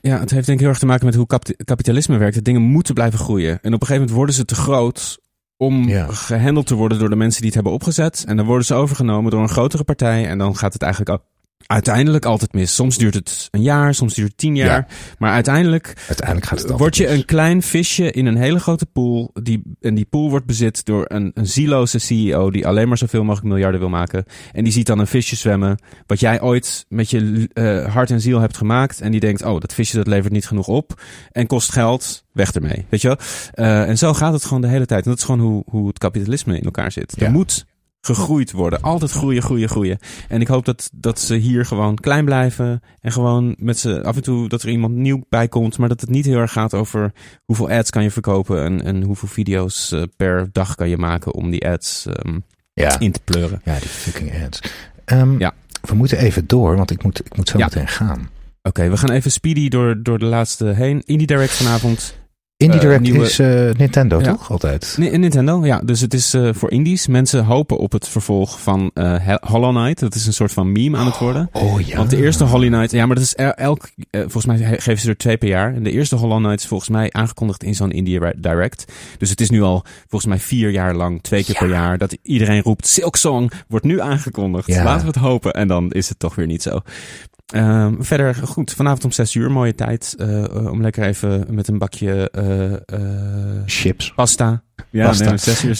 ja, het heeft denk ik heel erg te maken met hoe kapit- kapitalisme werkt. Dat dingen moeten blijven groeien. En op een gegeven moment worden ze te groot om Ja. gehandeld te worden door de mensen die het hebben opgezet. En dan worden ze overgenomen door een grotere partij. En dan gaat het eigenlijk uiteindelijk altijd mis. Soms duurt het een jaar, soms duurt het tien jaar. Maar uiteindelijk Uiteindelijk gaat het word je mis. een klein visje in een hele grote pool. Die, en die pool wordt bezit door een, een zieloze CEO die alleen maar zoveel mogelijk miljarden wil maken. En die ziet dan een visje zwemmen. Wat jij ooit met je eh, hart en ziel hebt gemaakt. En die denkt, oh, dat visje dat levert niet genoeg op. En kost geld, weg ermee. Weet je wel? Eh, en zo gaat het gewoon de hele tijd. En dat is gewoon hoe, hoe het kapitalisme in elkaar zit. Ja. Er moet gegroeid worden. Altijd groeien, groeien, groeien. En ik hoop dat, dat ze hier gewoon klein blijven. En gewoon met ze af en toe dat er iemand nieuw bij komt. Maar dat het niet heel erg gaat over hoeveel ads kan je verkopen. En, en hoeveel video's eh, per dag kan je maken om die ads ehm, Ja. in te pleuren. Ja, die fucking ads. Ehm, Ja. We moeten even door, want ik moet, ik moet zo Ja. meteen gaan. Oké, we gaan even speedy door, door de laatste heen. Indie Direct vanavond. Indie Eh, Direct nieuwe- is eh, Nintendo, Ja. toch? Altijd. Ni- Nintendo, ja. Dus het is eh, voor indies. Mensen hopen op het vervolg van Hollow Knight. Dat is een soort van meme aan het worden. Oh ja. Want de eerste Hollow Knight, ja, maar dat is el- elk, volgens mij geven ze er twee per jaar. En de eerste Hollow Knight is volgens mij aangekondigd in zo'n Indie Direct. Dus het is nu al volgens mij vier jaar lang, twee keer per jaar, dat iedereen roept: Silksong wordt nu aangekondigd. Ja. Laten we het hopen. En dan is het toch weer niet zo. Ehm, verder, goed, vanavond om zes uur, mooie tijd. eh, eh, om lekker even met een bakje eh, eh, Chips. pasta. Ja, Pasta. nee, om zes uur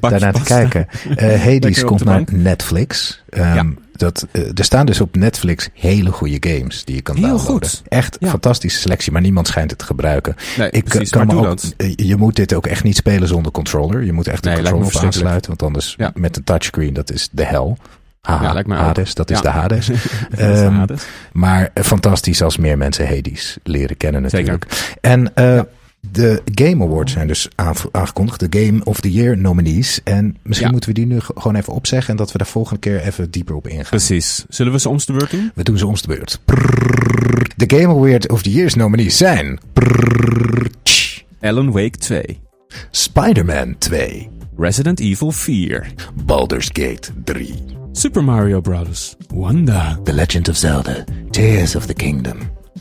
daarna te kijken. Eh Hades komt de naar bank. Netflix. Ehm, Ja. dat, er staan dus op Netflix hele goede games die je kan Heel downloaden. goed. Echt Ja. fantastische selectie, maar niemand schijnt het te gebruiken. Nee, Ik precies, kan maar me doe ook, dat. je moet dit ook echt niet spelen zonder controller. Je moet echt de Nee, controller aansluiten, want anders Ja. met een touchscreen, dat is de hel. Ja, lijkt ook. Hades, dat is Ja. de Hades. Dat is de Ehm. Maar eh, fantastisch als meer mensen Hades leren kennen Zeker. natuurlijk. En eh, de Game Awards zijn dus aangekondigd. De Game of the Year nominees. En misschien moeten we die nu ge- gewoon even opzeggen. En dat we daar volgende keer even dieper op ingaan. Precies. Zullen we ze om de beurt doen? We doen ze ons de beurt. De Game Award of the Year's nominees zijn... Alan Wake 2. Spider-Man 2. Resident Evil 4. Baldur's Gate 3. Super Mario Bros. Wanda. The Legend of Zelda. Tears of the Kingdom.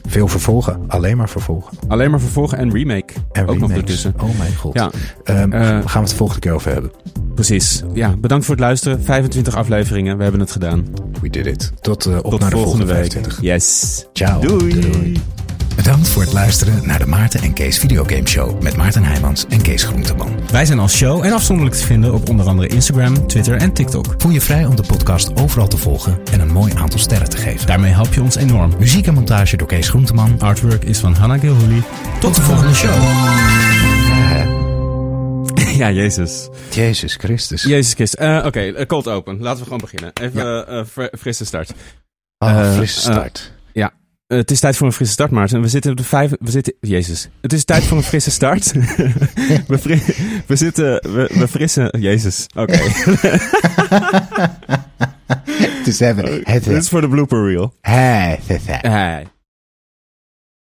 Veel vervolgen. Alleen maar vervolgen. Alleen maar vervolgen en remake. En Ook nog ertussen. Oh mijn god. Ja, Ehm, Eh, gaan we het de volgende keer over hebben. precies. Ja, bedankt voor het luisteren. 25 afleveringen. We hebben het gedaan. We did it. Tot, eh, op Tot naar de volgende week. 25. Yes. Ciao. Doei. Bedankt voor het luisteren naar de Maarten en Kees Videogame Show met Maarten Heijmans en Kees Groenteman. Wij zijn als show en afzonderlijk te vinden op onder andere Instagram, Twitter en TikTok. Voel je vrij om de podcast overal te volgen en een mooi aantal sterren te geven. Daarmee help je ons enorm. Muziek en montage door Kees Groenteman. Artwork is van Hannah Gilhooly. Tot de volgende show. Ja, Jezus. Jezus Christus. Jezus Christus. Eh, Oké, eh, cold open. Laten we gewoon beginnen. Even eh, fr- frisse start. Ah, Eh, frisse eh, start. Eh, het is tijd voor een frisse start, Maarten. We zitten op de vijf... We zitten... Jezus. Het is tijd voor een frisse start. we, fri- we zitten... We, we frissen... Jezus. Oké. Het is even... Het Dit is voor de blooper reel. is... Hey.